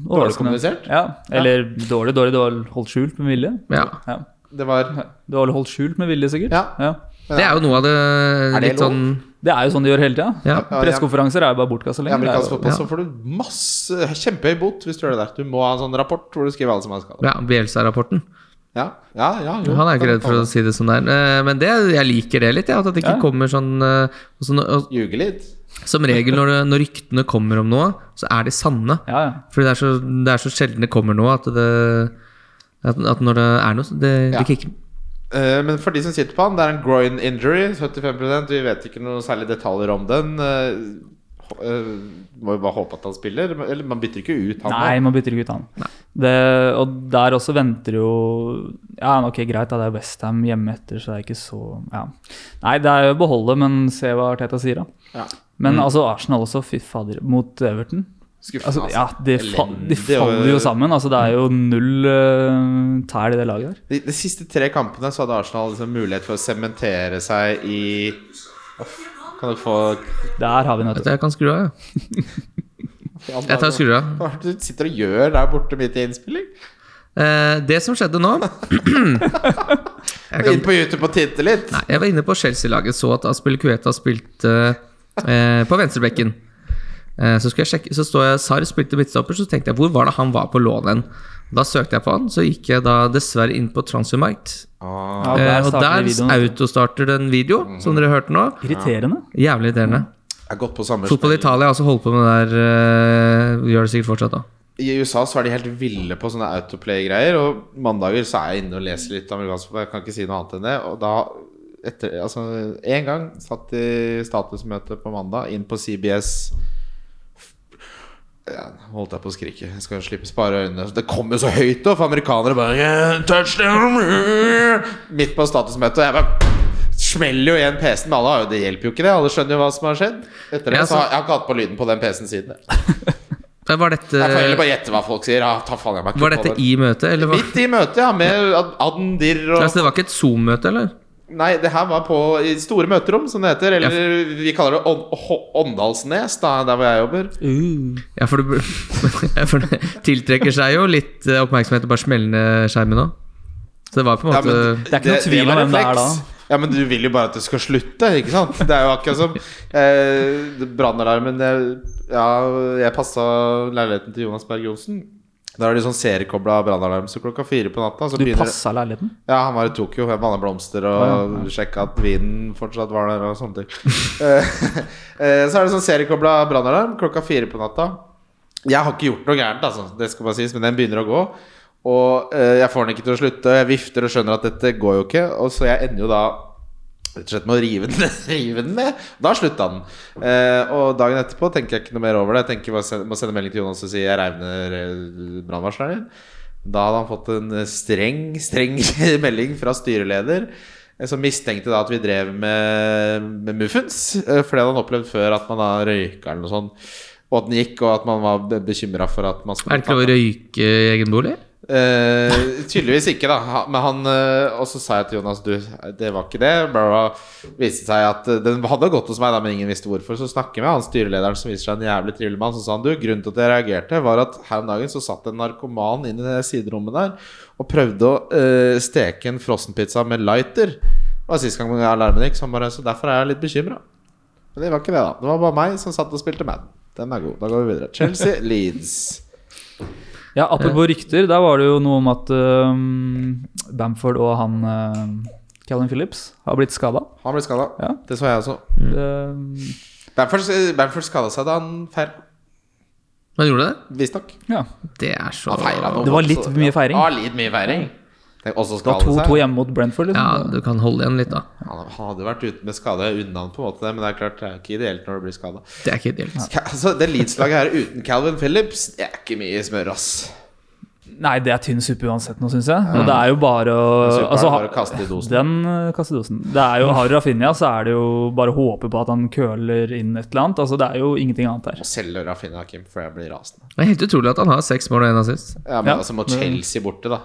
Dårlig kommunisert? Ja, eller dårlig, dårlig. Det var holdt skjult med vilje. Ja. Ja. det var har holdt skjult med vilje, sikkert. Ja. Det er jo noe av det det litt sånn Det er jo sånn de gjør hele tida. Ja. Ja, Pressekonferanser er jo bare bortkasta. Er amerikansk jo- fotball ja. så får du masse kjempehøy bot hvis du gjør det der. Du må ha en sånn rapport hvor du skriver alle som er skada. ja, Bielsa-rapporten. Ja, ja, ja, jo. Han er ikke redd for å si det som det er. Eh, Men det, jeg liker det litt, ja, at det ikke kommer sånn eh, så Ljuge litt. Som regel når, det, <laughs> når ryktene kommer om noe, så er de sanne. Ja, ja. Fordi det er så, det er så sjelden det kommer noe at det At, at når det er noe, så det, Ja. det kicker. Eh, men for de som sitter på han, det er en groin injury. 75% Vi vet ikke noe særlig detaljer om den. Må jo bare håpe at han spiller. Eller man bytter ikke ut han. Nei, man bytter ikke ut han. Det, og der også venter jo Ja, ok, greit, da, det er Westham hjemme etter, så det er ikke så Ja. Nei, det er jo å beholde, men se hva Arteta sier, da. Ja. Men altså, Arsenal også, fy fader, mot Everton. Skuffen, Altså, altså. ja, de, fa de faller jo sammen. Altså, det er jo null uh, tæl i det laget der. De, de siste tre kampene så hadde Arsenal liksom mulighet for å sementere seg i Uff, Kan dere få Der har vi noe. <laughs> Jeg kan skru av, ja. Jeg tar skru av. Hva er det du sitter og gjør der borte midt i innspilling? Eh, det som skjedde nå <clears throat> Inn på YouTube og titte litt? nei, jeg var inne på Chelsea-laget, så at Aspil Kueta spilte eh, på venstrebekken. Eh, så, skulle jeg sjekke, så står jeg Sar spilte midtstopper, så tenkte jeg hvor var det han var på lån hen? Da søkte jeg på han, så gikk jeg da dessverre inn på Transumite. Ah, Ja, Eh, og der videoen. autostarter det en video, som dere hørte nå. Irriterende. Jævlig irriterende. jeg har gått på samme Fotball i. Italia har også holdt på med det der. Øh, gjør det sikkert fortsatt, da. I USA så er de helt ville på sånne autoplay-greier. Og mandager så er jeg inne og leser litt amerikansk. Jeg kan ikke si noe annet enn det. Og da etter, Altså, en gang satt i statusmøte på mandag inn på CBS ja, Holdt jeg på å skrike. Jeg skal slippe spare øynene. Det kom jo så høyt, for amerikanere bare yeah, Touchdown! Midt på statusmøtet. Og jeg bare smeller jo igjen PC-en. Men alle det hjelper jo ikke, det. Alle skjønner jo hva som har skjedd. Etter det Ja, så så- har jeg har ikke hatt på lyden på den PC-en siden. Jeg <laughs> Var dette, får heller bare gjette hva folk sier. Ja, jeg var dette det. i møtet. Midt i møtet, ja, med Ad- Adn Dirr og Altså, det var ikke et Zoom-møte, eller? Nei, det her var på i store møterom, som det heter. Eller vi kaller det Åndalsnes, da, der hvor jeg jobber. Ja, for, du, <laughs> for det tiltrekker seg jo litt eh, oppmerksomhet å bare smelle ned skjermen òg. Så det var på en Ja, måte men Det er ikke noe tvil om hvem det er da. Ja, men du vil jo bare at det skal slutte, ikke sant? Det er jo akkurat som eh, brannalarmen jeg, Ja, jeg passa leiligheten til Jonas Berg Johnsen. Da er det sånn seriekobla brannalarm, så klokka fire på natta så Du begynner passa leiligheten? Ja, han var i Tokyo, jeg vanna blomster og sjekka at vinen fortsatt var der og sånne ting. Eh, <laughs> eh, så er det sånn seriekobla brannalarm klokka fire på natta. Jeg har ikke gjort noe gærent, altså, det skal bare sies, men den begynner å gå. Og eh, jeg får den ikke til å slutte. Jeg vifter og skjønner at dette går jo ikke. Og så jeg ender jo da rett og slett med å rive den, <laughs> rive den ned. Da slutta den. Eh, og dagen etterpå tenker jeg ikke noe mer over det. Jeg tenker bare må sende melding til Jonas og si jeg reiv ned eh, brannvarsleren din. Da hadde han fått en streng, streng <laughs> melding fra styreleder. eh, Som mistenkte da at vi drev med, med muffens. eh, For det hadde han opplevd før, at man da røyka eller noe sånt. Og at den gikk, og at man var bekymra for at man skulle Er det ikke lov å røyke i egen bolig? Eh, tydeligvis ikke, da. Men han uh, Og så sa jeg til Jonas Du, det var ikke det. Bla. Viste seg at uh, Den hadde gått hos meg, da, men ingen visste hvorfor. Så snakker jeg med han styrelederen, som viser seg en jævlig trivelig mann. Så sa han du, grunnen til at jeg reagerte, var at her om dagen så satt en narkoman inn i det siderommet der og prøvde å steke en frossenpizza med lighter. Det var sist gang alarmen gikk, så han bare Så derfor er jeg litt bekymra. Men det var ikke det, da. Det var bare meg som satt og spilte Mad. Den er god. Da går vi videre. Chelsea Leeds. Ja, apropos rykter, der var det jo noe om at um, Bamford og han uh, Calvin Phillips har blitt skada. Han ble skada. Ja. Det så jeg også. Det- Bamford, Bamford skada seg da han feira. Han gjorde det? Visstnok. Ja. Det er så. Det var litt mye feiring. Ja, litt mye feiring. Og så skade 2-2 seg. hjemme mot Brentford. Ja, Liksom. du kan holde igjen litt, da. Han, han hadde vært ute med skade unna på en måte, men det er klart det er ikke ideelt når du blir skada. Det er ikke ideelt. Altså, det Leeds-laget her uten Calvin Phillips, det er ikke mye smør, ass. Nei, det er tynn suppe uansett nå, syns jeg. Og det er jo bare å altså, bare å kaste i dosen. Den kaste dosen. Det er jo, Har Rafinha, så er det jo bare å håpe på at han køler inn et eller annet. Altså, Det er jo ingenting annet her. Og selge Rafinha Kim, for jeg blir rasende. Det er helt utrolig at han har seks mål og én assist. Ja, Men Ja. altså må Chelsea borte, da.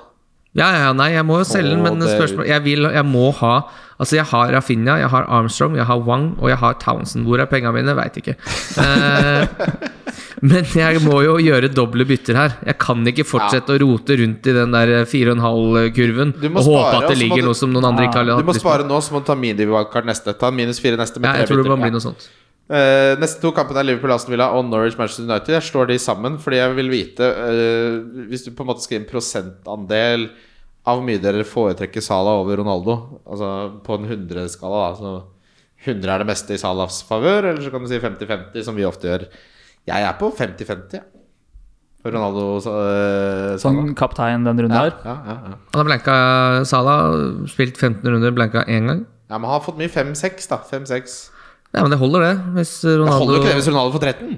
Ja, ja, ja, nei, jeg må jo selge den, men spørsmål Jeg vil, jeg må ha Altså, jeg har Rafinha, jeg har Armstrong, jeg har Wang, og jeg har Townsend. Hvor er pengene mine? Veit ikke. Eh, <laughs> men jeg må jo gjøre doble bytter her. Jeg kan ikke fortsette å rote rundt i den der 4,5-kurven Du må og håpe spare, at det ligger du- noe som noen andre ikke har Du må spare nå, så må du ta mini-wildcard neste. Ta minus fire neste med Ja, tre jeg tror det må bli noe sånt. Eh, neste to kampene er Liverpool, Aston Villa og Norwich Manchester United. Jeg slår de sammen fordi jeg vil vite uh, Hvis du på en måte skal gi en prosentandel av hvor mye dere foretrekker Salah over Ronaldo, altså på en 100-skala, da, så 100 er det meste i Salahs favør, eller så kan du si 50-50, som vi ofte gjør. Jeg er på 50-50, Ja. For Ronaldo uh, Som kaptein den runden ja, her. ja, ja, ja. Han har blanka Salah, spilt 15 runder, blanka én gang. ja, men han har fått mye 5-6, da. 5-6. Ja, men det holder, det. Hvis Det holder jo ikke det hvis Ronaldo får 13.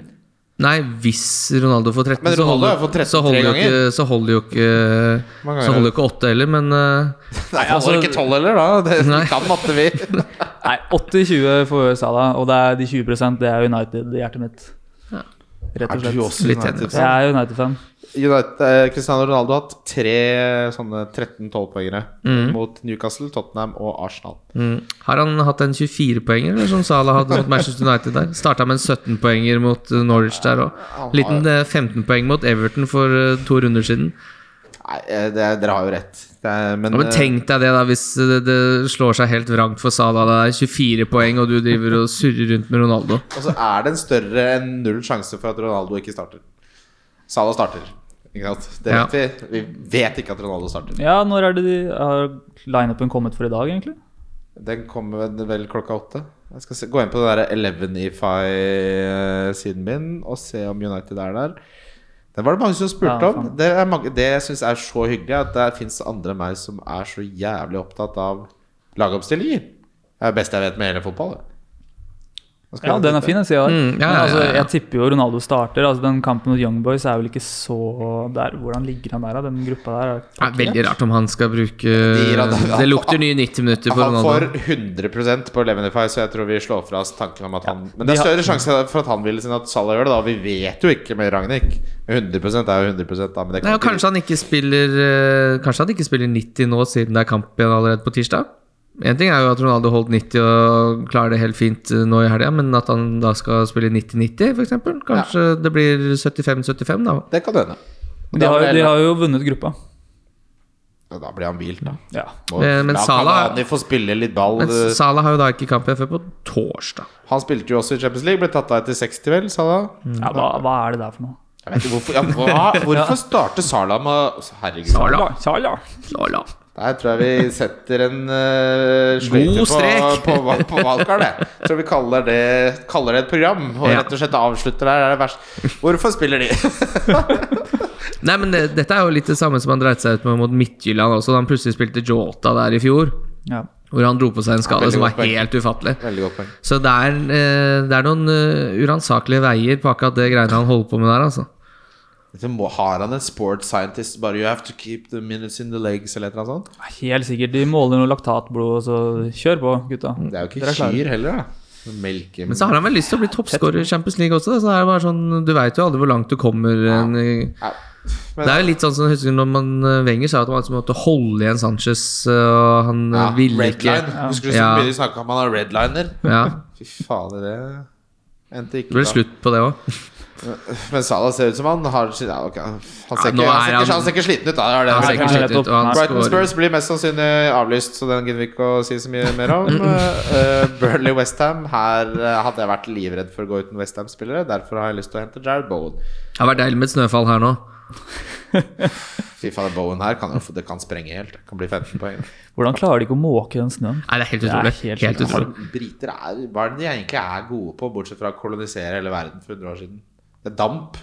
Nei, hvis Ronaldo får 13, Ronaldo så holder, har fått 13 så holder tre jo ikke Så holder jo ikke Så holder jo ikke 8 heller, men eh, <laughs> Nei, altså- holder ikke 12 heller, da. Det, Nei. kan matte, vi. <laughs> Nei, 80-20 for Salah, og det er de 20% det er United i hjertet mitt. Rett og slett. Litt enig. Jeg er United-fan. United, eh, Cristiano Ronaldo har hatt tre sånne 13-12-poengere mot Newcastle, Tottenham og Arsenal. mm. Har han hatt en 24-poenger, eller som Salah hadde mot Manchester United der? Starta med en 17-poenger mot eh, Norwich der òg. Liten eh, 15-poeng mot Everton for eh, to runder siden. Nei, eh, det, dere har jo rett. Det er, men Ja, men eh, tenk deg det, da, hvis det, det slår seg helt vrangt for Salah. Det er 24 poeng, og du driver og surrer rundt med Ronaldo. Og så er det en større enn null sjanse for at Ronaldo ikke starter. Salah starter. Ikke sant? Det Ja. vi. Vi vet ikke at Ronaldo starter. Ja, når er det de har lineupen kommet for i dag, egentlig? Den kommer vel- klokka åtte. Jeg skal se, gå inn på den der 11ify-siden min og se om United er der. Den var det mange som spurte Ja, om. Det, er mange, det jeg syns er så hyggelig, at det fins andre enn meg som er så jævlig opptatt av lagoppstillinger. Det er det beste jeg vet med hele fotball. det. Ja, jeg den er fin, den sida der. Mm, ja, ja, ja, altså, ja, ja. jeg tipper jo Ronaldo starter. Altså, den kampen mot Young Boys er vel ikke så der. Hvordan ligger han der, da? Den gruppa der? er- Det er veldig rart om han skal bruke han- han- Det lukter nye 90 minutter for Han får 100% på 11ify, så jeg tror vi slår fra oss tanken om at han Men det er større sjanse for at han vil, siden at Salah gjør det, da. Vi vet jo ikke med Ragnhild. 100% er jo 100% da. Men det Nei, kanskje han ikke spiller eh, Kanskje han ikke spiller 90 nå, siden det er kamp igjen allerede på tirsdag? Én ting er jo at Ronaldo holdt 90 og klarer det helt fint eh, nå i helga, men at han da skal spille 90-90, f.eks.? Kanskje det blir 75-75, da. Det kan hende. De har, de har jo vunnet gruppa. Ja, Da blir han hvilt, da. Ja. Og, Eh, men la Salah- Cavani få spille litt ball. Men Salah har jo da ikke kamp før på torsdag. Han spilte jo også i Champions League, ble tatt av etter 60, vel, Salah? ja hva, hva er det der for noe? Jeg vet ikke hvorfor ja, hva, Hvorfor <laughs> starter Salah med Herregud. Salah. Salah. Salah. Der tror jeg vi setter en uh, God på, på, på, på valgkart. jeg. Tror vi kaller det, kaller det et program, og Ja. rett og slett avslutter der. Er det verst. Hvorfor spiller de? <laughs> Nei, men det, dette er jo litt det samme som han dreit seg ut med mot Midtjylland også, da han plutselig spilte Jota der i fjor. Ja. Hvor han dro på seg en skade ja, som var poeng. helt ufattelig. Så det er, uh, det er noen uh, uransakelige veier på akkurat det greiene han holder på med der, altså. Må, har han en sports scientist bare You have to keep the minutes in the legs, eller eller sånt? Helt sikkert. De måler noe laktatblod, så kjør på, gutta. Det er jo ikke er kyr heller, da. Melke Men så har han vel lyst til å bli toppskårer i Champions League også. Da. Så det er bare sånn, du veit jo aldri hvor langt du kommer. En, Ja. Men, det er jo litt sånn som husker når man eh, Wenger sa at man måtte holde igjen Sanchez, og han eh, ja, ville ikke ja. Husker du Ja. mye de snakke om han har redliner? Ja, Fy fader, det endte ikke det ble bra. slutt på det òg. Men Salah ser ut som han har ja, okay. Han ser, Ja, ikke, han, er ser ikke, han- ser ikke sliten ut, da. Det er det sliten ut, Brighton. Spurs blir mest sannsynlig avlyst, så den gidder vi ikke å si så mye mer om. uh, <laughs> Burnley Westham. Her eh, hadde jeg vært livredd for å gå uten Westham-spillere. Derfor har jeg lyst til å hente Jared Bowen. Det har vært deilig med et snøfall her nå. <laughs> Fy faen, Bowen her kan det kan sprenge helt. Det kan bli 15 poeng. Hvordan klarer de ikke å måke den snøen? Nei, det er helt utrolig. er helt Helt utrolig. Briter er Hva er det de egentlig er gode på, bortsett fra å kolonisere hele verden for 100 år siden? Damp.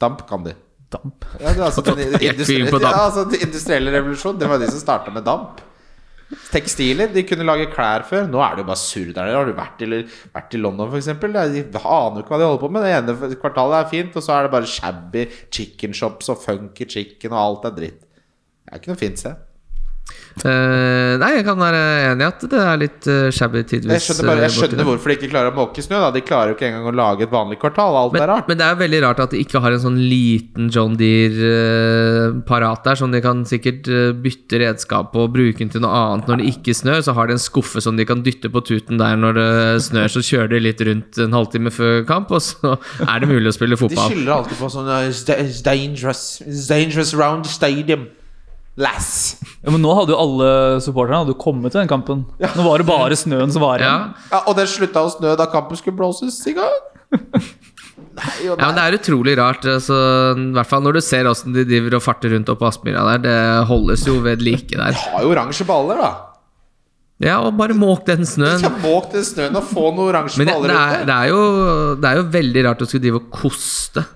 Damp kan de. damp. Ja, det, altså, den, <laughs> Helt industrielle, <laughs> ja, altså, den industrielle revolusjon, det var de som starta med damp. Tekstiler. De kunne lage klær før. Nå er det jo bare surr der. Har du vært i, vært i London, f.eks.? De aner jo ikke hva de holder på med. Det ene kvartalet er fint, og så er det bare shabby chicken shops og funky chicken, og alt er dritt. Det er ikke noe fint, se. Eh, nei, jeg kan være enig i at det er litt uh, shabby tidvis. Jeg skjønner, bare, jeg eh, skjønner hvorfor de ikke klarer å måke snø. Da. De klarer jo ikke engang å lage et vanlig kvartal. Alt Men, er rart. men det er veldig rart at de ikke har en sånn liten John Deere uh, parat der, som de kan sikkert uh, bytte redskap på og bruke den til noe annet når det ikke snør. Så har de en skuffe som de kan dytte på tuten der når det snør, så kjører de litt rundt en halvtime før kamp, og så er det mulig å spille fotball. De skylder alltid på sånn uh, it's dangerous. It's dangerous round stadium. Lass. Ja, Men nå hadde jo alle supporterne hadde kommet til den kampen. Nå var det bare snøen som var igjen. Ja, og det slutta å snø da kampen skulle blåses i gang. <laughs> Nei Ja, men Det er utrolig rart. Altså, I hvert fall når du ser åssen de driver og farter rundt oppå Aspmyra der. Det holdes jo ved like der. De har jo oransje baller, da. Ja, og bare måk den snøen. Ja, måk den snøen og få noen oransje baller det, rundt der. det, er jo, det er jo veldig rart å skulle drive og koste.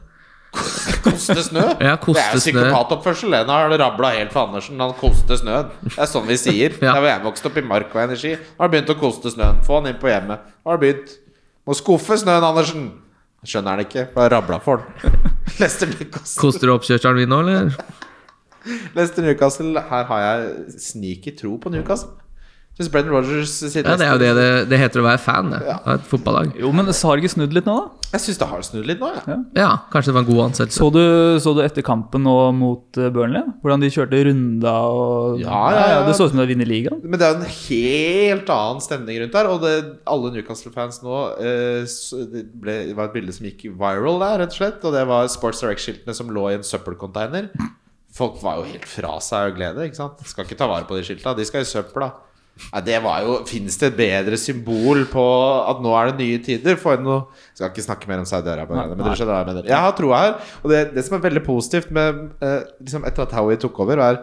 Koste snø? Ja, koste det er jo psykopatoppførsel. Nå har det rabla helt for Andersen. Han koster snøen. Det er sånn vi sier. Ja. Der hvor jeg vokste opp i Mark og Energi, har han begynt å koste snøen. Få han inn på hjemmet. Har begynt. Må skuffe snøen, Andersen. Skjønner han ikke. Bare rabla for han. <laughs> Lester Newcastle. Koster du oppkjørselen min nå, eller? Lester Newcastle. Her har jeg sneaky tro på Newcastle. Syns Brendan Rogers sitt Ja, Det er jo det det, det heter å være fan det, Ja. av et fotballag. Jo, men så har det ikke snudd litt nå, da? Jeg syns det har snudd litt nå, ja. Ja, kanskje det var en god ansettelse. Så du, så du etter kampen nå mot eh, Burnley? Hvordan de kjørte runda og Ja, ja, ja. Det så ut som de hadde vunnet ligaen. Men det er jo en helt annen stemning rundt der. Og det, alle Newcastle-fans nå eh, Det ble, det var et bilde som gikk viral der, rett og slett. Og det var Sports Direct-skiltene som lå i en søppelcontainer. Folk var jo helt fra seg av glede. ikke sant? Skal ikke ta vare på de skilta. De skal i søpla. Nei, det var jo Fins det et bedre symbol på at nå er det nye tider? For noe Skal ikke snakke mer om Saudi-Arabia, men dere skjønner hva jeg mener. Jeg har troa her. Og det, det som er veldig positivt med eh, liksom etter at Howie tok over, er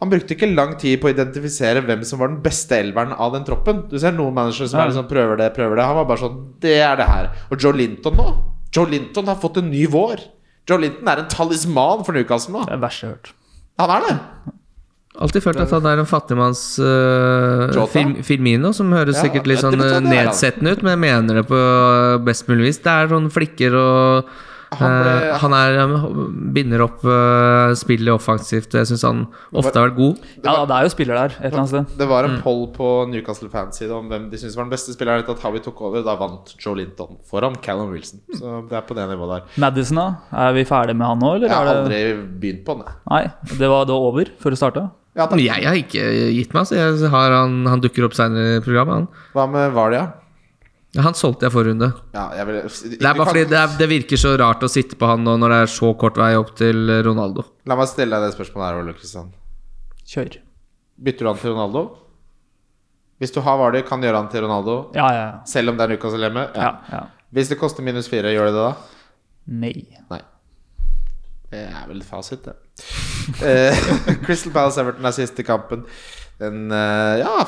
han brukte ikke lang tid på å identifisere hvem som var den beste elveren av den troppen. Du ser noen managere som Ja. er liksom, prøver det, prøver det. Han var bare sånn Det er det her. Og Joe Linton nå Joe Linton har fått en ny vår. Joe Linton er en talisman for Newcastle nå. Det er verst jeg har hørt. Han er det. Alltid følt at han er en fattigmanns uh, film, Firm, Firmino, som høres Ja, sikkert litt sånn eh, det nedsettende ut, men jeg mener det på best mulig vis. Det er sånn flikker og Han ble- uh, Han er eh, binder opp uh, spillet offensivt. Jeg syns han ofte har vært god. Ja, det er jo spiller der et eller annet sted. Det var Mm. en poll på Newcastle fans side om hvem de syntes var den beste spilleren etter at Howie tok over. Da vant Joe Linton foran Callum Wilson. Så det er på det nivået der. Madison, da? Er vi ferdig med han nå, eller? Jeg har aldri begynt på han, jeg. Nei, det var da over før det starta? Ja. Men jeg har ikke gitt meg. Så jeg har han, han dukker opp seinere i programmet. Han. Hva med Valia? Ja, han solgte jeg forrige runde. Ja, jeg vil, Det er bare fordi det, er, det virker så rart å sitte på han nå når det er så kort vei opp til Ronaldo. La meg stille deg det spørsmålet her, Ole Kristian. Kjør. Bytter du han til Ronaldo? Hvis du har Vardy, kan du gjøre han til Ronaldo? Ja, ja, ja. Selv om det er Lucas hjemme? ja, ja. Hvis det koster minus fire, gjør det det da? Nei. Nei. Det er vel fasit, det. <laughs> Eh, Crystal Palace Everton er siste kampen. Den eh, Ja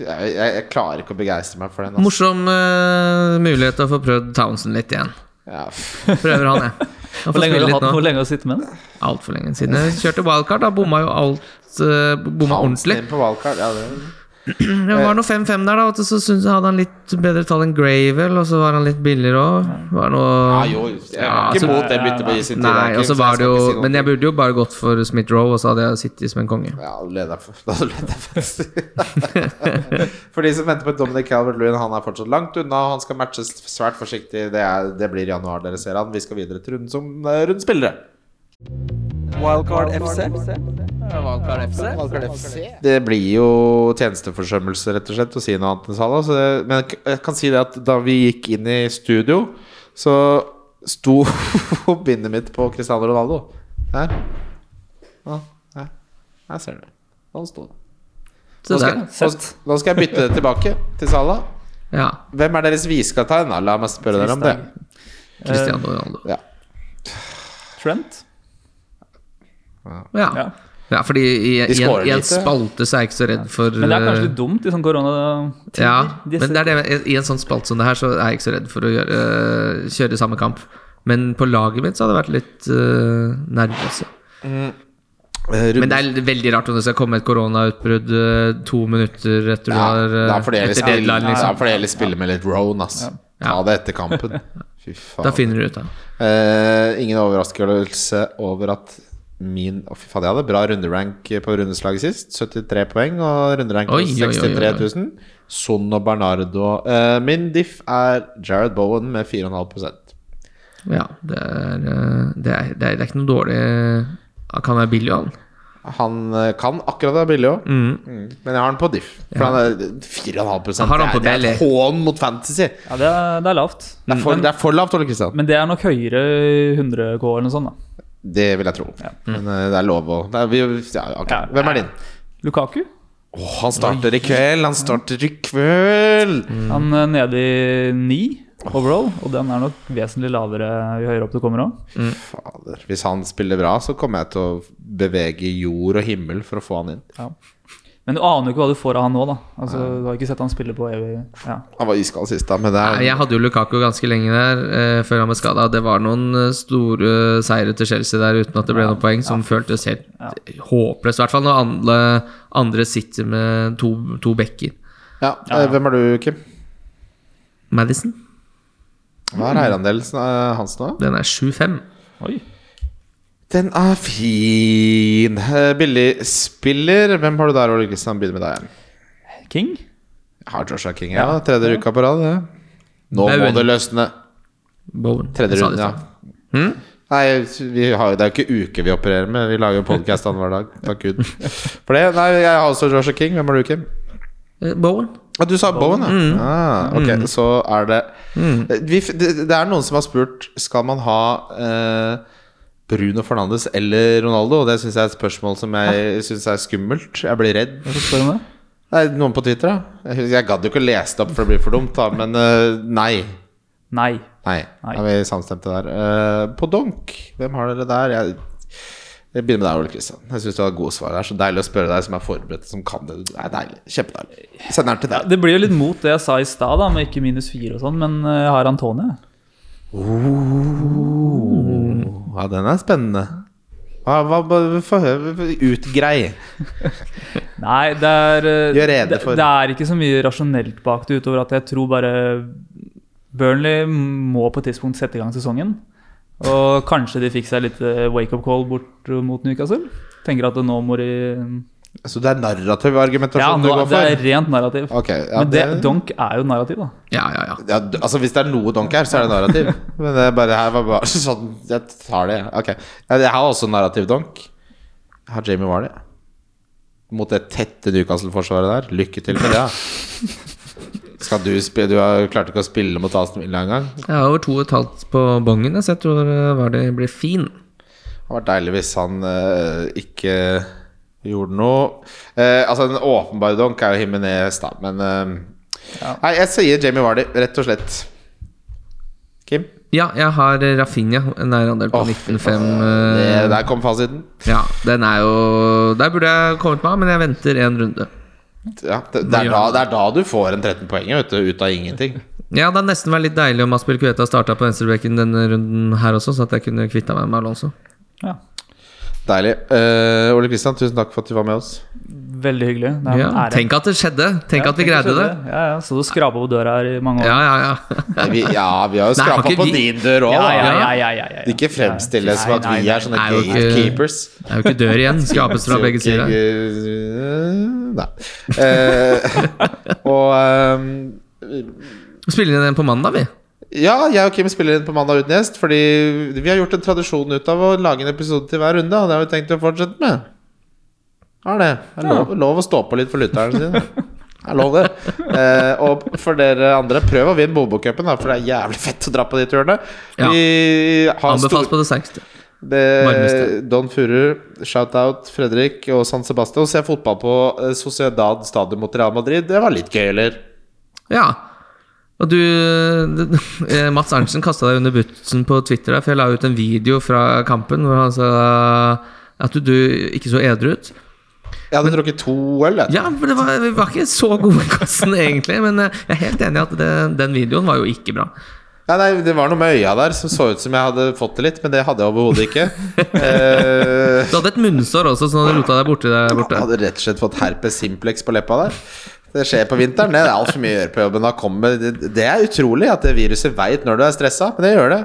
jeg, jeg, jeg klarer ikke å begeistre meg for den. Altså. Morsom uh, mulighet til å få prøvd Townsend litt igjen. Ja. Prøver han, jeg. <laughs> Han Hvor lenge har du hatt- hvor lenge har du sittet med den? Altfor lenge siden. Jeg kjørte wildcard, da bomma jo alt. uh, bomma ordentlig. Inn på wildcard, ja, det <clears throat> Det var noe 5-5 der, da. Og så synes hadde han litt bedre tall enn Gravel, og så var han litt billigere òg. Var noe ja, jo, jeg Ja, ikke altså- imot det byttet på sin tid. Nei, jeg ikke- jeg jo si Men jeg burde jo bare gått for Smith Roe, og så hadde jeg sittet som en konge. Ja, da leder jeg for- <laughs> <laughs> de som venter på Dominic Calvert-Lewin, han er fortsatt langt unna. Han skal matches svært forsiktig. Det, er, det blir i januar, dere ser han. Vi skal videre til runden som uh, rundspillere. Wildcard FC. Wildcard FC. Valkar FC. Det blir jo tjenesteforsømmelse, rett og slett, å si noe annet enn Salah. Så det, men jeg- kan si det at da vi gikk inn i studio, så sto <laughs> bindet mitt på Cristiano Ronaldo. Her. Ja, her. her ser du. Sånn sto det. Så Nå skal, nå, skal- nå skal jeg bytte det tilbake til Salah. Ja. Hvem er deres visekaptein? La meg spørre dere om det. Cristiano Ronaldo. Ja. Trent? Ja. Ja. Ja, fordi i, i, i, en, i en spalte så er jeg ikke så redd for Men det er kanskje eh, litt dumt i sånn koronatider. Ja, men det er det, i en sånn spalte som det her, så er jeg ikke så redd for å gjøre, kjøre samme kamp. Men på laget mitt så hadde det vært litt uh, nervøse. Eh, Men det er veldig rart om det skal komme et koronautbrudd eh, to minutter etter du har eh, det er fordi jeg deadline, da liksom. heller med litt roan, ass. Ta det etter kampen. <laughs> Fy faen. Da finner du ut av uh, ingen overraskelse over at min Å, fy faen, jeg hadde bra runderank på rundeslaget sist. 73 poeng og runderank på Oi, oi, oi, oi. 63 000. Son og Bernardo. Uh, min diff er Jared Bowen med 4,5% Ja, det er, eh, det er, det er, det er ikke noe dårlig Han kan være billig, han. Han eh, kan akkurat være billig òg, Mm. men jeg har han på diff. For han er 4,5 Har han på det, er, et hån mot fantasy. Ja, det er, det er lavt. Det er for, det er for lavt, Ole Kristian. Men det er nok høyere 100 K eller noe sånt. da Det vil jeg tro. Men uh, det er lov å det er, vi, ja, ok. Ja. Hvem er din? Lukaku Åh, han starter i kveld! Han starter i kveld! Han er nede i 9 overall, og den er nok vesentlig lavere jo høyere opp du kommer òg. Fader. Hvis han spiller bra, så kommer jeg til å bevege jord og himmel for å få han inn. Men du aner jo ikke hva du får av han nå, da. Altså, du har ikke sett han spille på evig ja. Han var iskald sist, da, men det er Jeg hadde jo Lukaku ganske lenge der eh, før han ble skada. Det var noen eh, store seire til Chelsea der uten at det ble noen poeng, som føltes helt håpløst. I hvert fall når andre, andre sitter med to, to bekker. ja. eh, Hvem er du, Kim? Madison, Hva er eierandelen eh, hans nå? den er 7-5. Oi. Den er fin. Eh, Billig spiller. Hvem har du der, Ole Kristian? Begynner med deg. King? Jeg har Joshua King, ja. Tredje uka på rad. Nå må Bowen. det løsne. Bowen. Tredje runde, ja. Hmm? Nei, vi har, det er jo ikke uke vi opererer med. Vi lager jo podkast annenhver dag. Takk Gud for det. Nei, jeg har også Joshua King. Hvem har du, Kim? Eh, Bowen. Ah, du sa Bowen, ja. Mm. Ah, ok, så er det vi, det, det er noen som har spurt Skal man ha eh, Bruno Fernandes eller Ronaldo. Og det syns jeg er et spørsmål som jeg syns er skummelt. Jeg blir redd. Hvorfor spør du det? Er noen på Twitter, da. Jeg, jeg gadd jo ikke å lese det opp, for det blir for dumt, da. Men uh, nei. Nei. Nei. Nei. Er vi samstemte der? Uh, på Donk, hvem har dere der? Jeg, jeg begynner med deg, Ole Kristian. Jeg syns du har gode svar. Det er så deilig å spørre deg som er forberedt, som kan det. Det er deilig. Kjempedeilig. Sender den til deg. Det blir jo litt mot det jeg sa i stad, da, med ikke minus fire og sånn, men eh, jeg har Antonia. Ja, den er spennende. Hva, hva, hva, få høre. Utgrei. <laughs> Nei, det er eh, Gjør rede for- det er ikke så mye rasjonelt bak det, utover at jeg tror bare Burnley må på et tidspunkt sette i gang sesongen. Og kanskje de fikk seg litt eh, wake-up call bort mot Newcastle. Tenker at nå må de Så det er narrativ Ja, argumentasjon nå, du går det er rent narrativ. Okay, ja, Men det, det- Donk er jo narrativ, da. Ja, ja, ja. Ja, altså Hvis det er noe donk her, så er det narrativ. <laughs> Men det er bare her var bare <laughs> sånn Jeg tar det. Ok. Ja, Jeg har også narrativ donk. Jeg har Jamie Warley. Mot det tette Newcastle-forsvaret der. Lykke til med det. <laughs> Skal du spille Du har klart ikke å spille mot Aston Villa engang. Det Jeg har over to og et halvt på bongen, så jeg tror Warley Vardy blir fin. hadde vært deilig hvis han eh, ikke gjorde noe. Eh, altså En åpenbar donk er jo Himinez, da, men eh, Nei, jeg sier Jamie Vardy, rett og slett. Kim? Ja, jeg har Rafinha, en nærandel på oh, 19,5. Det, eh, der kom fasiten. Ja, den er jo Der burde jeg kommet med, men jeg venter en runde. Ja, det, det, er da, det er da du får en 13 poeng vet du, ut av ingenting. Ja, det hadde nesten vært litt deilig om Aspelkueta starta på venstrebekken denne runden her også, så at jeg kunne kvitta meg med Alonso. Ja. Deilig. Uh, Ole Kristian, tusen takk for at du var med oss. Veldig hyggelig. Det er en Ja, ære. tenk at det skjedde! Tenk Ja, at vi tenk greide det. det. Ja, ja, Så du skrapa på døra her i mange år. Ja, ja, ja. Nei, vi, ja, vi har jo <laughs> skrapa på vi- din dør òg, Ja, da. ja, ja, ja, ja, ja. Ikke fremstill det som at vi er sånne nei. Er gatekeepers. Det er jo ikke dør igjen. Skrapes fra <laughs> begge sider. Nei. Uh, <laughs> og um, Spiller inn den på mandag, vi. Ja, jeg og Kim spiller inn på mandag uten gjest. Fordi vi har gjort en tradisjon ut av å lage en episode til hver runde. Og det har vi tenkt å fortsette med. Har det. Det er lov, lov å stå på litt for lytterne sine. Det er lov, det. Eh, og for dere andre, prøv å vinne Bobo-cupen, da, for det er jævlig fett å dra på de turene. Ja. Vi har Anbefales på det sengste. Don Furu, shout-out Fredrik og San Sebastian. Å se fotball på eh, Sociedad stadion mot Real Madrid, det var litt gøy, eller? Ja. Og du <laughs> eh, Mats Arntzen kasta deg under bussen på Twitter, der, for jeg la ut en video fra kampen hvor han sa at du, du ikke så edru ut. Jeg hadde drukket to øl, jeg. Ja, for det var, vi var ikke så gode i kassen, egentlig. Men eh, jeg er helt enig i at det, den videoen var jo ikke bra. Ja, nei, det var noe med øya der som så ut som jeg hadde fått det litt, men det hadde jeg overhodet ikke. <laughs> Eh, Du hadde et munnsår også, så du rota deg borti der jeg hadde rett og slett fått herpes simplex på leppa der. Det skjer på vinteren. Det er altfor mye å gjøre på jobben. Det er utrolig at det viruset veit når du er stressa, men det gjør det.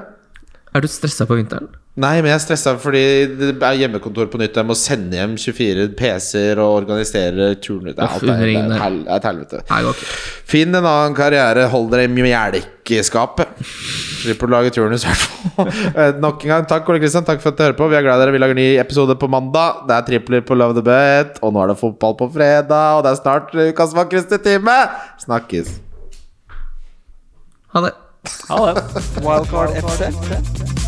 Er du stressa på vinteren? Nei, men jeg er stressa fordi det er hjemmekontor på nytt. Jeg må sende hjem 24 PC-er og organisere turner. Det er, det er, det et helvete. Nei, det. Finn en annen karriere. Hold dere i melkeskapet. Slipper å lage turnus, i hvert fall. <laughs> Eh, Nok en gang, takk Ole Kristian. Takk for at du hører på. Vi er glad i dere. Vi lager ny episode på mandag. Det er tripler på Love the Bet. Og nå er det fotball på fredag. Og det er snart ukas vakreste time. Snakkes. Ha det. Ha det. Wildcard FC.